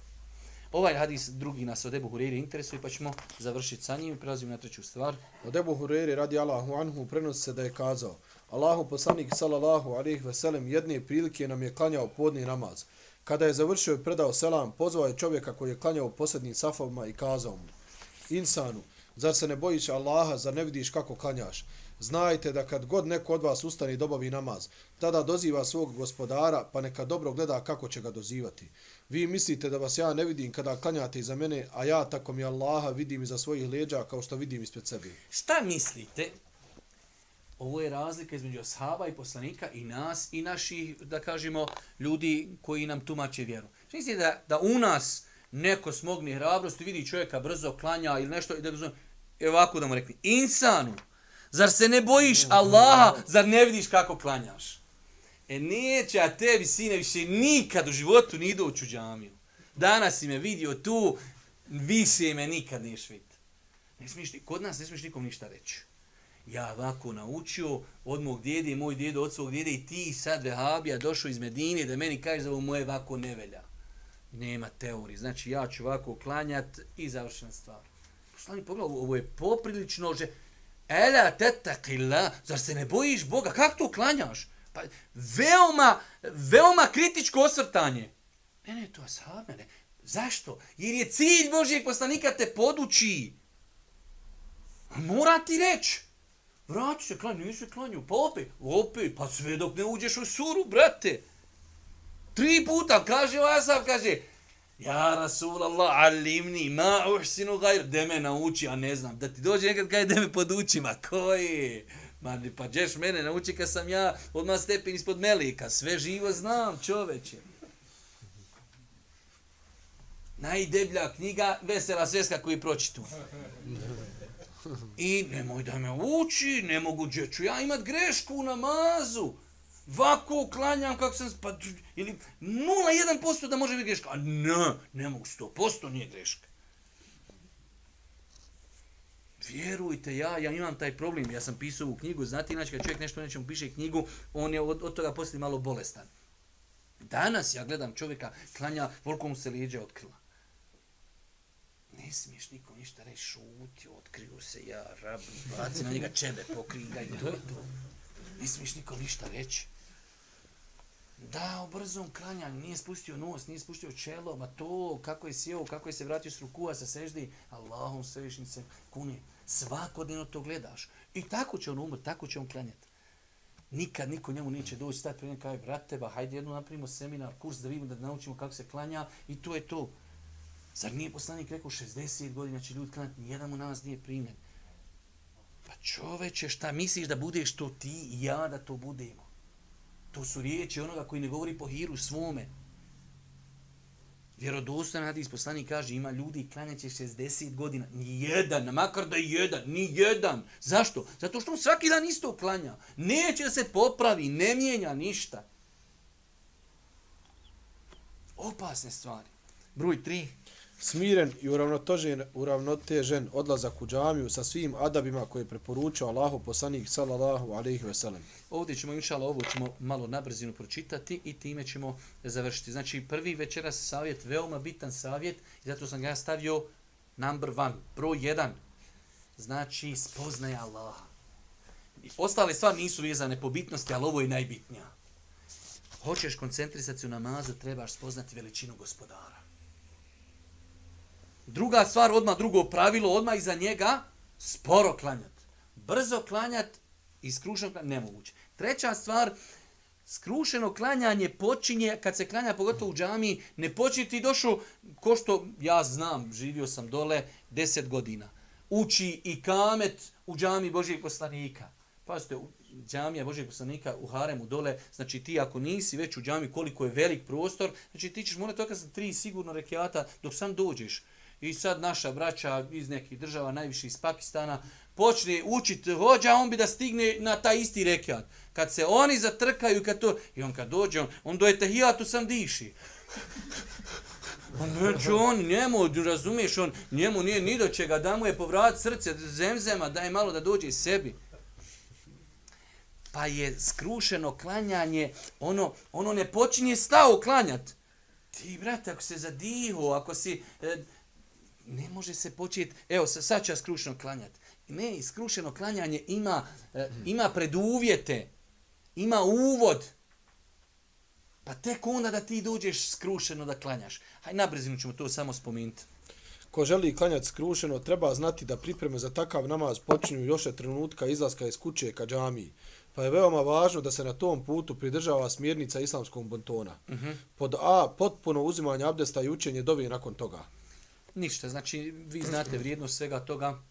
Ovaj hadis drugi nas od Ebu Hureyri interesuje, pa ćemo završiti sa njim i prelazimo na treću stvar. Od Ebu Hureyri radi Allahu anhu prenosi se da je kazao Allahu poslanik sallallahu alaihi veselem jedne prilike nam je klanjao podni namaz. Kada je završio i predao selam, pozvao je čovjeka koji je klanjao posljednjim safovima i kazao mu, Insanu, Zar se ne bojiš Allaha, zar ne vidiš kako klanjaš? Znajte da kad god neko od vas ustane i dobavi namaz, tada doziva svog gospodara, pa neka dobro gleda kako će ga dozivati. Vi mislite da vas ja ne vidim kada klanjate iza mene, a ja tako mi Allaha vidim iza svojih leđa kao što vidim ispred sebe. Šta mislite? Ovo je razlika između ashaba i poslanika i nas i naših, da kažemo, ljudi koji nam tumače vjeru. Šta mislite da, da u nas neko smogne hrabrost vidi čovjeka brzo klanja ili nešto i da ga evo ovako da mu rekli, insanu, zar se ne bojiš Allaha, zar ne vidiš kako klanjaš? E neće, a tebi sine više nikad u životu ni doći u džamiju. Danas si me vidio tu, više me nikad neš vidjeti. Ne smiješ, kod nas ne smiješ nikom ništa reći. Ja ovako naučio od mog djede, moj djedo od svog djede i ti sad vehabija došao iz Medine da meni kažeš da ovo moje ovako ne velja. Nema teorije. Znači ja ću ovako klanjat i završena stvar. Poslani pogled, ovo je poprilično že... Ela tetakila, zar se ne bojiš Boga? Kako to klanjaš? Pa, veoma, veoma kritičko osvrtanje. Ne, ne, to je sad mene. Zašto? Jer je cilj Božijeg poslanika te poduči. Mora ti reći. Vrati se, klanju, nisi klanju. Pa opet, opet, pa sve dok ne uđeš u suru, brate. Tri puta, kaže ovaj Asaf, kaže, Ja Rasulallah, alimni, ma uhsinu gajr, de me nauči, a ne znam, da ti dođe nekad kaj de me poduči, ma koji? Ma pa džeš mene nauči kad sam ja odmah stepen ispod melika, sve živo znam, čoveče. Najdeblja knjiga, vesela sveska koju pročitu. I nemoj da me uči, ne mogu džeču ja imat grešku u namazu. Vako klanjam kako sam... Pa, ili 0,1% da može biti greška. A ne, ne mogu 100%, nije greška. Vjerujte, ja, ja imam taj problem. Ja sam pisao u knjigu, znate, inače kad čovjek nešto nečemu piše knjigu, on je od, od toga poslije malo bolestan. Danas ja gledam čovjeka, klanja, volko mu se liđe otkrila. Ne smiješ nikom ništa reći, šuti, otkriju se, ja, rab, baci na njega čebe, pokrigaj, to je to. Ne smiješ nikom ništa reći. Da, u brzom klanjanju, nije spustio nos, nije spustio čelo, ma to, kako je sjeo, kako je se vratio s rukua, sa seždi, Allahom svevišnji se kuni. Svakodnevno to gledaš. I tako će on umr, tako će on klanjati. Nikad niko njemu neće doći, stati prije kaj, brate, hajde jednu napravimo seminar, kurs da vidimo, da naučimo kako se klanja i to je to. Zar nije poslanik rekao 60 godina će ljudi klanjati, nijedan mu nas nije primljen. Pa čoveče, šta misliš da budeš to ti i ja da to budemo? To su riječi onoga koji ne govori po hiru svome. Vjerodostan hadis poslanik kaže ima ljudi klanjaće 60 godina. Ni jedan, makar da je jedan, ni jedan. Zašto? Zato što on svaki dan isto klanja. Neće se popravi, ne mijenja ništa. Opasne stvari. Broj 3 smiren i uravnotežen, uravnotežen odlazak u džamiju sa svim adabima koje je preporučio Allahu poslanik sallallahu alejhi ve sellem. Ovdje ćemo inshallah ovo ćemo malo na brzinu pročitati i time ćemo završiti. Znači prvi večeras savjet, veoma bitan savjet i zato sam ga stavio number one, broj jedan. Znači spoznaj Allaha. I ostale stvari nisu vezane po bitnosti, ali ovo je najbitnija. Hoćeš koncentrisati se u namazu, trebaš spoznati veličinu gospodara. Druga stvar, odma drugo pravilo, odma iza njega, sporo klanjat. Brzo klanjat i skrušeno klanjat, nemoguće. Treća stvar, skrušeno klanjanje počinje, kad se klanja pogotovo u džami, ne počinje ti došao, ko što ja znam, živio sam dole 10 godina, uči i kamet u džami Božijeg poslanika. Pazite, džamija Božijeg poslanika u Haremu dole, znači ti ako nisi već u džami koliko je velik prostor, znači ti ćeš morati okazati tri sigurno rekiata dok sam dođeš. I sad naša braća iz nekih država, najviše iz Pakistana, počne učiti hođa, on bi da stigne na taj isti rekiat. Kad se oni zatrkaju, kad to, i on kad dođe, on, on do etahijatu sam diši. On neće on, njemu, razumiješ, on, njemu nije ni do čega, da mu je povrat srce zemzema, daj malo da dođe iz sebi. Pa je skrušeno klanjanje, ono, ono ne počinje stao klanjat. Ti, brate, ako se zadiho, ako si, e, ne može se početi, evo, sad ću ja skrušeno klanjati. Ne, skrušeno klanjanje ima, e, ima preduvjete, ima uvod. Pa tek onda da ti dođeš skrušeno da klanjaš. Hajde, na brzinu ćemo to samo spomenuti. Ko želi klanjati skrušeno, treba znati da pripreme za takav namaz počinju još od trenutka izlaska iz kuće ka džamiji. Pa je veoma važno da se na tom putu pridržava smjernica islamskog bontona. Uh -huh. Pod A, potpuno uzimanje abdesta i učenje dovi nakon toga. Ništa, znači vi znate vrijednost svega toga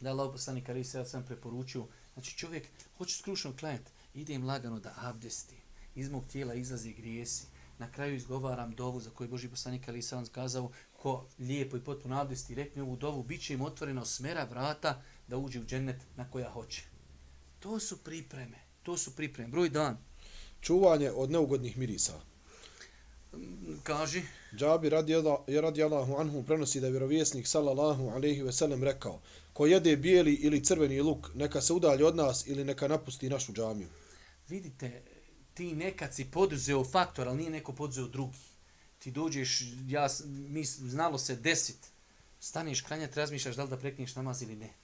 da je Allah poslanik Ali se sam preporučio. Znači čovjek hoće skrušno klanjati, ide im lagano da abdesti, iz mog tijela izlazi grijesi. Na kraju izgovaram dovu za koju Boži poslanik Ali sam kazao ko lijepo i potpuno abdesti rekne ovu dovu, bit će im otvoreno smera vrata da uđe u džennet na koja hoće. To su pripreme. To su pripreme. Broj dan. Čuvanje od neugodnih mirisa. Kaži. Džabi radi, radi Allahu anhu prenosi da je vjerovjesnik sallallahu alaihi ve sellem rekao ko jede bijeli ili crveni luk neka se udalje od nas ili neka napusti našu džamiju. Vidite, ti nekad si poduzeo faktor, ali nije neko poduzeo drugi. Ti dođeš, ja, mi, znalo se desit, staneš kranjati, razmišljaš da li da prekneš namaz ili ne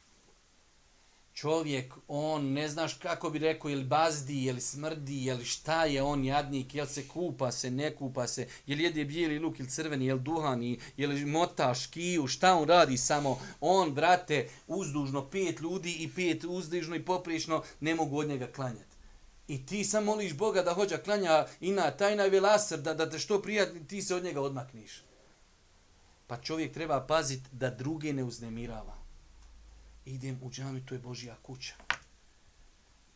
čovjek, on ne znaš kako bi rekao, jel bazdi, jel smrdi, jel šta je on jadnik, jel se kupa se, ne kupa se, jel jede bijeli luk ili crveni, jel duhani, jel mota škiju, šta on radi samo, on, brate, uzdužno pet ljudi i pet uzdužno i poprično ne mogu od njega klanjati. I ti sam moliš Boga da hođa klanja i na tajna velasr, da, da te što prijatni, ti se od njega odmakniš. Pa čovjek treba paziti da druge ne uznemirava idem u džami, to je Božja kuća.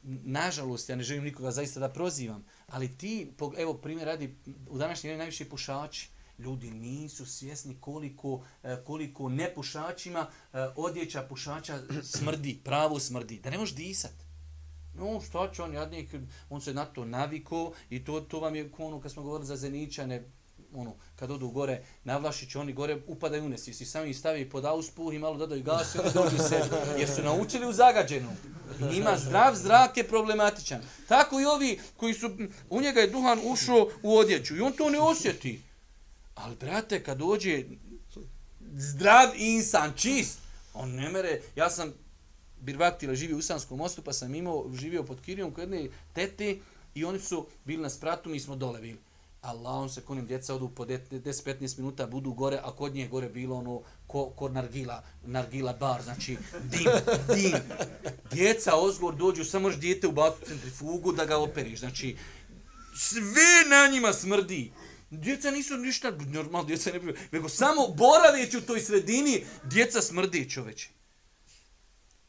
Nažalost, ja ne želim nikoga zaista da prozivam, ali ti, evo primjer radi, u današnji vremenu najviše pušači, ljudi nisu svjesni koliko, e, koliko nepušačima e, odjeća pušača smrdi, pravo smrdi, da ne možeš disat. No, šta će on, jadnik, on se na to naviko i to, to vam je ono kad smo govorili za Zeničane, ono, kad odu gore na Vlašić, oni gore upadaju u nes. Jesi sami stavi pod auspuh i malo dodaju gas i dođu se, jer su naučili u zagađenu. I njima zdrav zrak je problematičan. Tako i ovi koji su, u njega je duhan ušao u odjeću i on to ne osjeti. Ali, brate, kad dođe zdrav insan, čist, on ne mere, ja sam Birvaktila živio u Usanskom mostu, pa sam imao, živio pod Kirijom kod jedne tete i oni su bili na spratu, mi smo dole bili. Allahom se kunim, djeca odu po 10-15 minuta, budu gore, a kod nje gore bilo ono, ko, ko nargila, nargila bar, znači dim, dim. Djeca ozgor dođu, samo još djete u centrifugu da ga operiš, znači sve na njima smrdi. Djeca nisu ništa, normalno djeca ne bi, nego samo boraveći u toj sredini, djeca smrdi čoveče.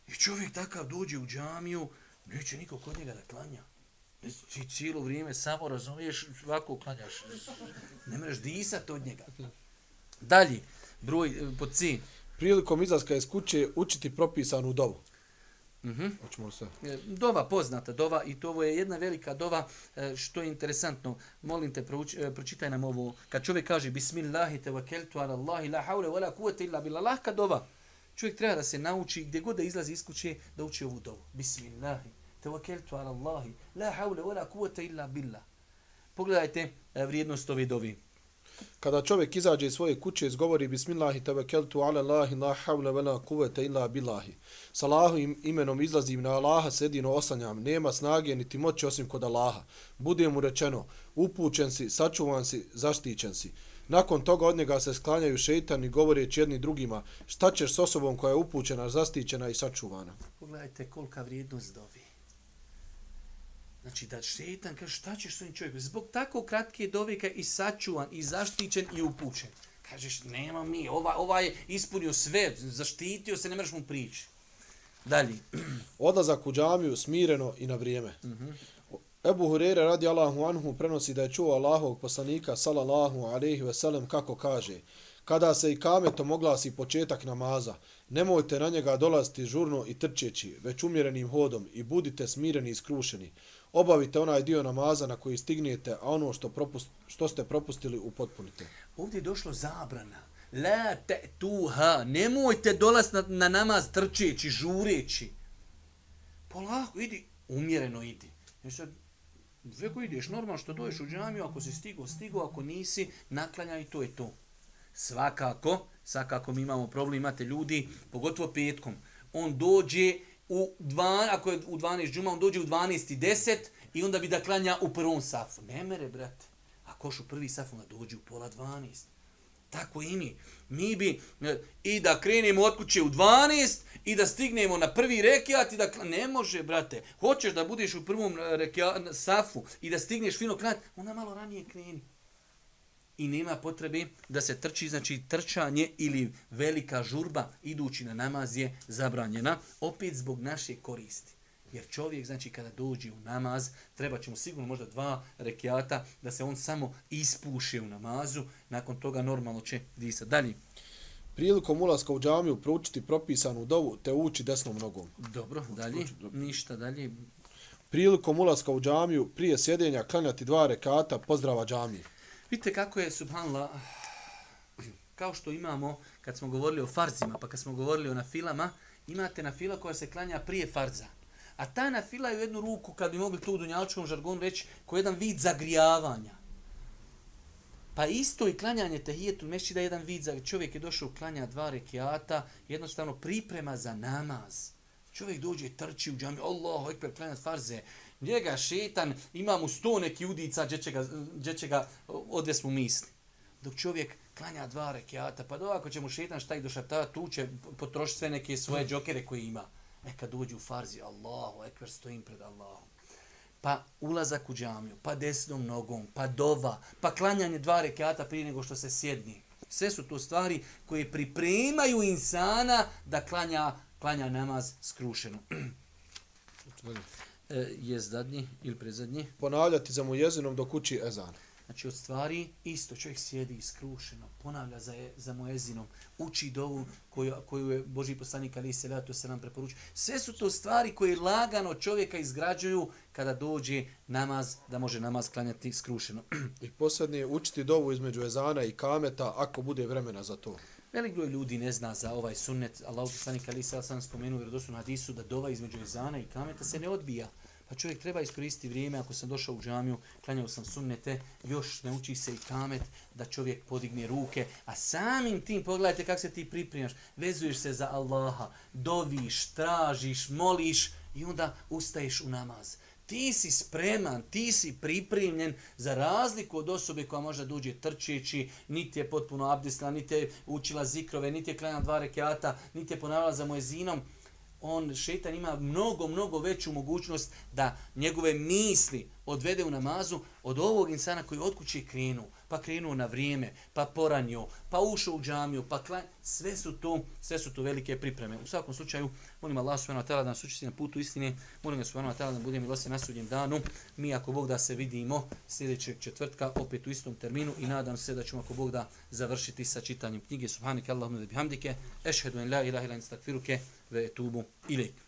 I čovjek takav dođe u džamiju, neće niko kod njega da klanja. Ti cijelo vrijeme samo razumiješ, ovako klanjaš. Ne možeš disati od njega. Dalje, broj eh, pod C. Prilikom izlaska iz kuće učiti propisanu dovu. Mhm. Se. Eh, dova poznata, dova i to je jedna velika dova eh, što je interesantno. Molim te prouči, pročitaj nam ovo. Kad čovjek kaže bismillahi tawakkaltu ala Allahi la hawla wala quwwata illa billah, lahka dova. Čovjek treba da se nauči gdje god da izlazi iz kuće da uči ovu dovu. Bismillahi tawakkaltu ala Allahi, la hawla wala quwwata illa billah. Pogledajte e, vrijednost ove dovi. Kada čovjek izađe iz svoje kuće, izgovori Bismillahi tawakkaltu ala Allahi, la hawla wala quwwata illa billahi. S Allahovim imenom izlazim na Allaha, se jedino osanjam, nema snage niti moći osim kod Allaha. Bude mu rečeno, upućen si, sačuvan si, zaštićen si. Nakon toga od njega se sklanjaju šeitan i govoreći jedni drugima, šta ćeš s osobom koja je upućena, zaštićena i sačuvana? Pogledajte kolika vrijednost dovi. Znači da šetan kaže šta ćeš s ovim čovjekom? Zbog tako kratke dovika i sačuvan, i zaštićen, i upućen. Kažeš, nema mi, ova, ova je ispunio sve, zaštitio se, ne mreš mu prići. Dalje. Odlazak u džamiju smireno i na vrijeme. Uh mhm. -huh. Ebu Hurere radi Allahu anhu prenosi da je čuo Allahovog poslanika sallallahu alaihi ve sellem kako kaže kada se i kametom oglasi početak namaza, nemojte na njega dolaziti žurno i trčeći, već umjerenim hodom i budite smireni i skrušeni obavite onaj dio namaza na koji stignete, a ono što, propust, što ste propustili upotpunite. Ovdje je došlo zabrana. La te tuha, nemojte dolaz na, na namaz trčeći, žureći. Polako, idi, umjereno idi. Jer sad, veko ideš, normalno što doješ u džamiju, ako si stigo, stigo, ako nisi, naklanjaj i to je to. Svakako, svakako mi imamo problem, imate ljudi, pogotovo petkom, on dođe, u 2, ako je u 12 džuma, on dođe u 12 i 10 i onda bi da klanja u prvom safu. Ne mere, brate. A koš u prvi saf, onda dođe u pola 12. Tako i mi. Mi bi e, i da krenemo od kuće u 12 i da stignemo na prvi rekiat i da kla- ne može, brate. Hoćeš da budeš u prvom e, rekiat, safu i da stigneš fino klanjati, onda malo ranije kreni. I nema potrebe da se trči, znači trčanje ili velika žurba idući na namaz je zabranjena, opet zbog naše koristi. Jer čovjek, znači, kada dođe u namaz, treba će mu sigurno možda dva rekiata da se on samo ispuše u namazu, nakon toga normalno će disati. Dalje. Prilikom ulaska u džamiju proučiti propisanu dovu te ući desnom nogom. Dobro, dalje. Ništa dalje. Prilikom ulaska u džamiju prije sjedenja klanjati dva rekata pozdrava džamije. Vidite kako je, subhanallah, kao što imamo, kad smo govorili o farzima, pa kad smo govorili o nafilama, imate nafila koja se klanja prije farza. A ta nafila je u jednu ruku, kad bi mogli tu u dunjalčkom žargonu reći, ko jedan vid zagrijavanja. Pa isto i klanjanje tehijetu meši da je jedan vid za čovjek je došao klanja dva rekiata, jednostavno priprema za namaz. Čovjek dođe, trči u džami, Allahu ekber, klanjat farze. Njega šetan, ima mu sto neki udica, gdje će ga, gdje će ga odves mu misli. Dok čovjek klanja dva rekiata, pa do ako će mu šetan šta i došaptava, tu će potrošiti sve neke svoje džokere koje ima. E kad dođe u farzi, Allahu ekber, stojim pred Allahom pa ulazak u džamiju, pa desnom nogom, pa dova, pa klanjanje dva rekata prije nego što se sjedni. Sve su to stvari koje pripremaju insana da klanja, klanja namaz skrušeno. e, je zadnji ili prezadnji? Ponavljati za mu jezinom dok uči ezan. Znači od stvari isto čovjek sjedi iskrušeno, ponavlja za, je, za mojezinom, uči dovu koju, koju je Boži poslanik Ali se to se nam preporučuje. Sve su to stvari koje lagano čovjeka izgrađuju kada dođe namaz, da može namaz klanjati skrušeno. I posljednije, učiti dovu između ezana i kameta ako bude vremena za to. Velik broj ljudi ne zna za ovaj sunnet. Allah poslanik Ali se sam spomenuo u na hadisu da dova između ezana i kameta se ne odbija. Pa čovjek treba iskoristiti vrijeme, ako sam došao u džamiju, klanjao sam sunnete, još ne uči se i kamet, da čovjek podigne ruke, a samim tim, pogledajte kako se ti pripremaš, vezuješ se za Allaha, doviš, tražiš, moliš i onda ustaješ u namaz. Ti si spreman, ti si pripremljen za razliku od osobe koja možda dođe trčeći, niti je potpuno abdestila, niti je učila zikrove, niti je klanjala dva rekiata, niti je ponavljala za mojezinom on šetan ima mnogo, mnogo veću mogućnost da njegove misli odvede u namazu od ovog insana koji od kuće krenu, pa krenuo na vrijeme, pa poranio, pa ušao u džamiju, pa klan... sve su to, sve su to velike pripreme. U svakom slučaju, molim Allah subhanahu wa ta'ala da nas učiti na putu istine, molim ga subhanahu wa ta'ala da budemo i na sudnjem danu. Mi ako Bog da se vidimo sljedećeg četvrtka opet u istom terminu i nadam se da ćemo ako Bog da završiti sa čitanjem knjige Subhanike Allahumma wa bihamdike, ešhedu en la ilaha illa instakfiruke ve etubu ilaik.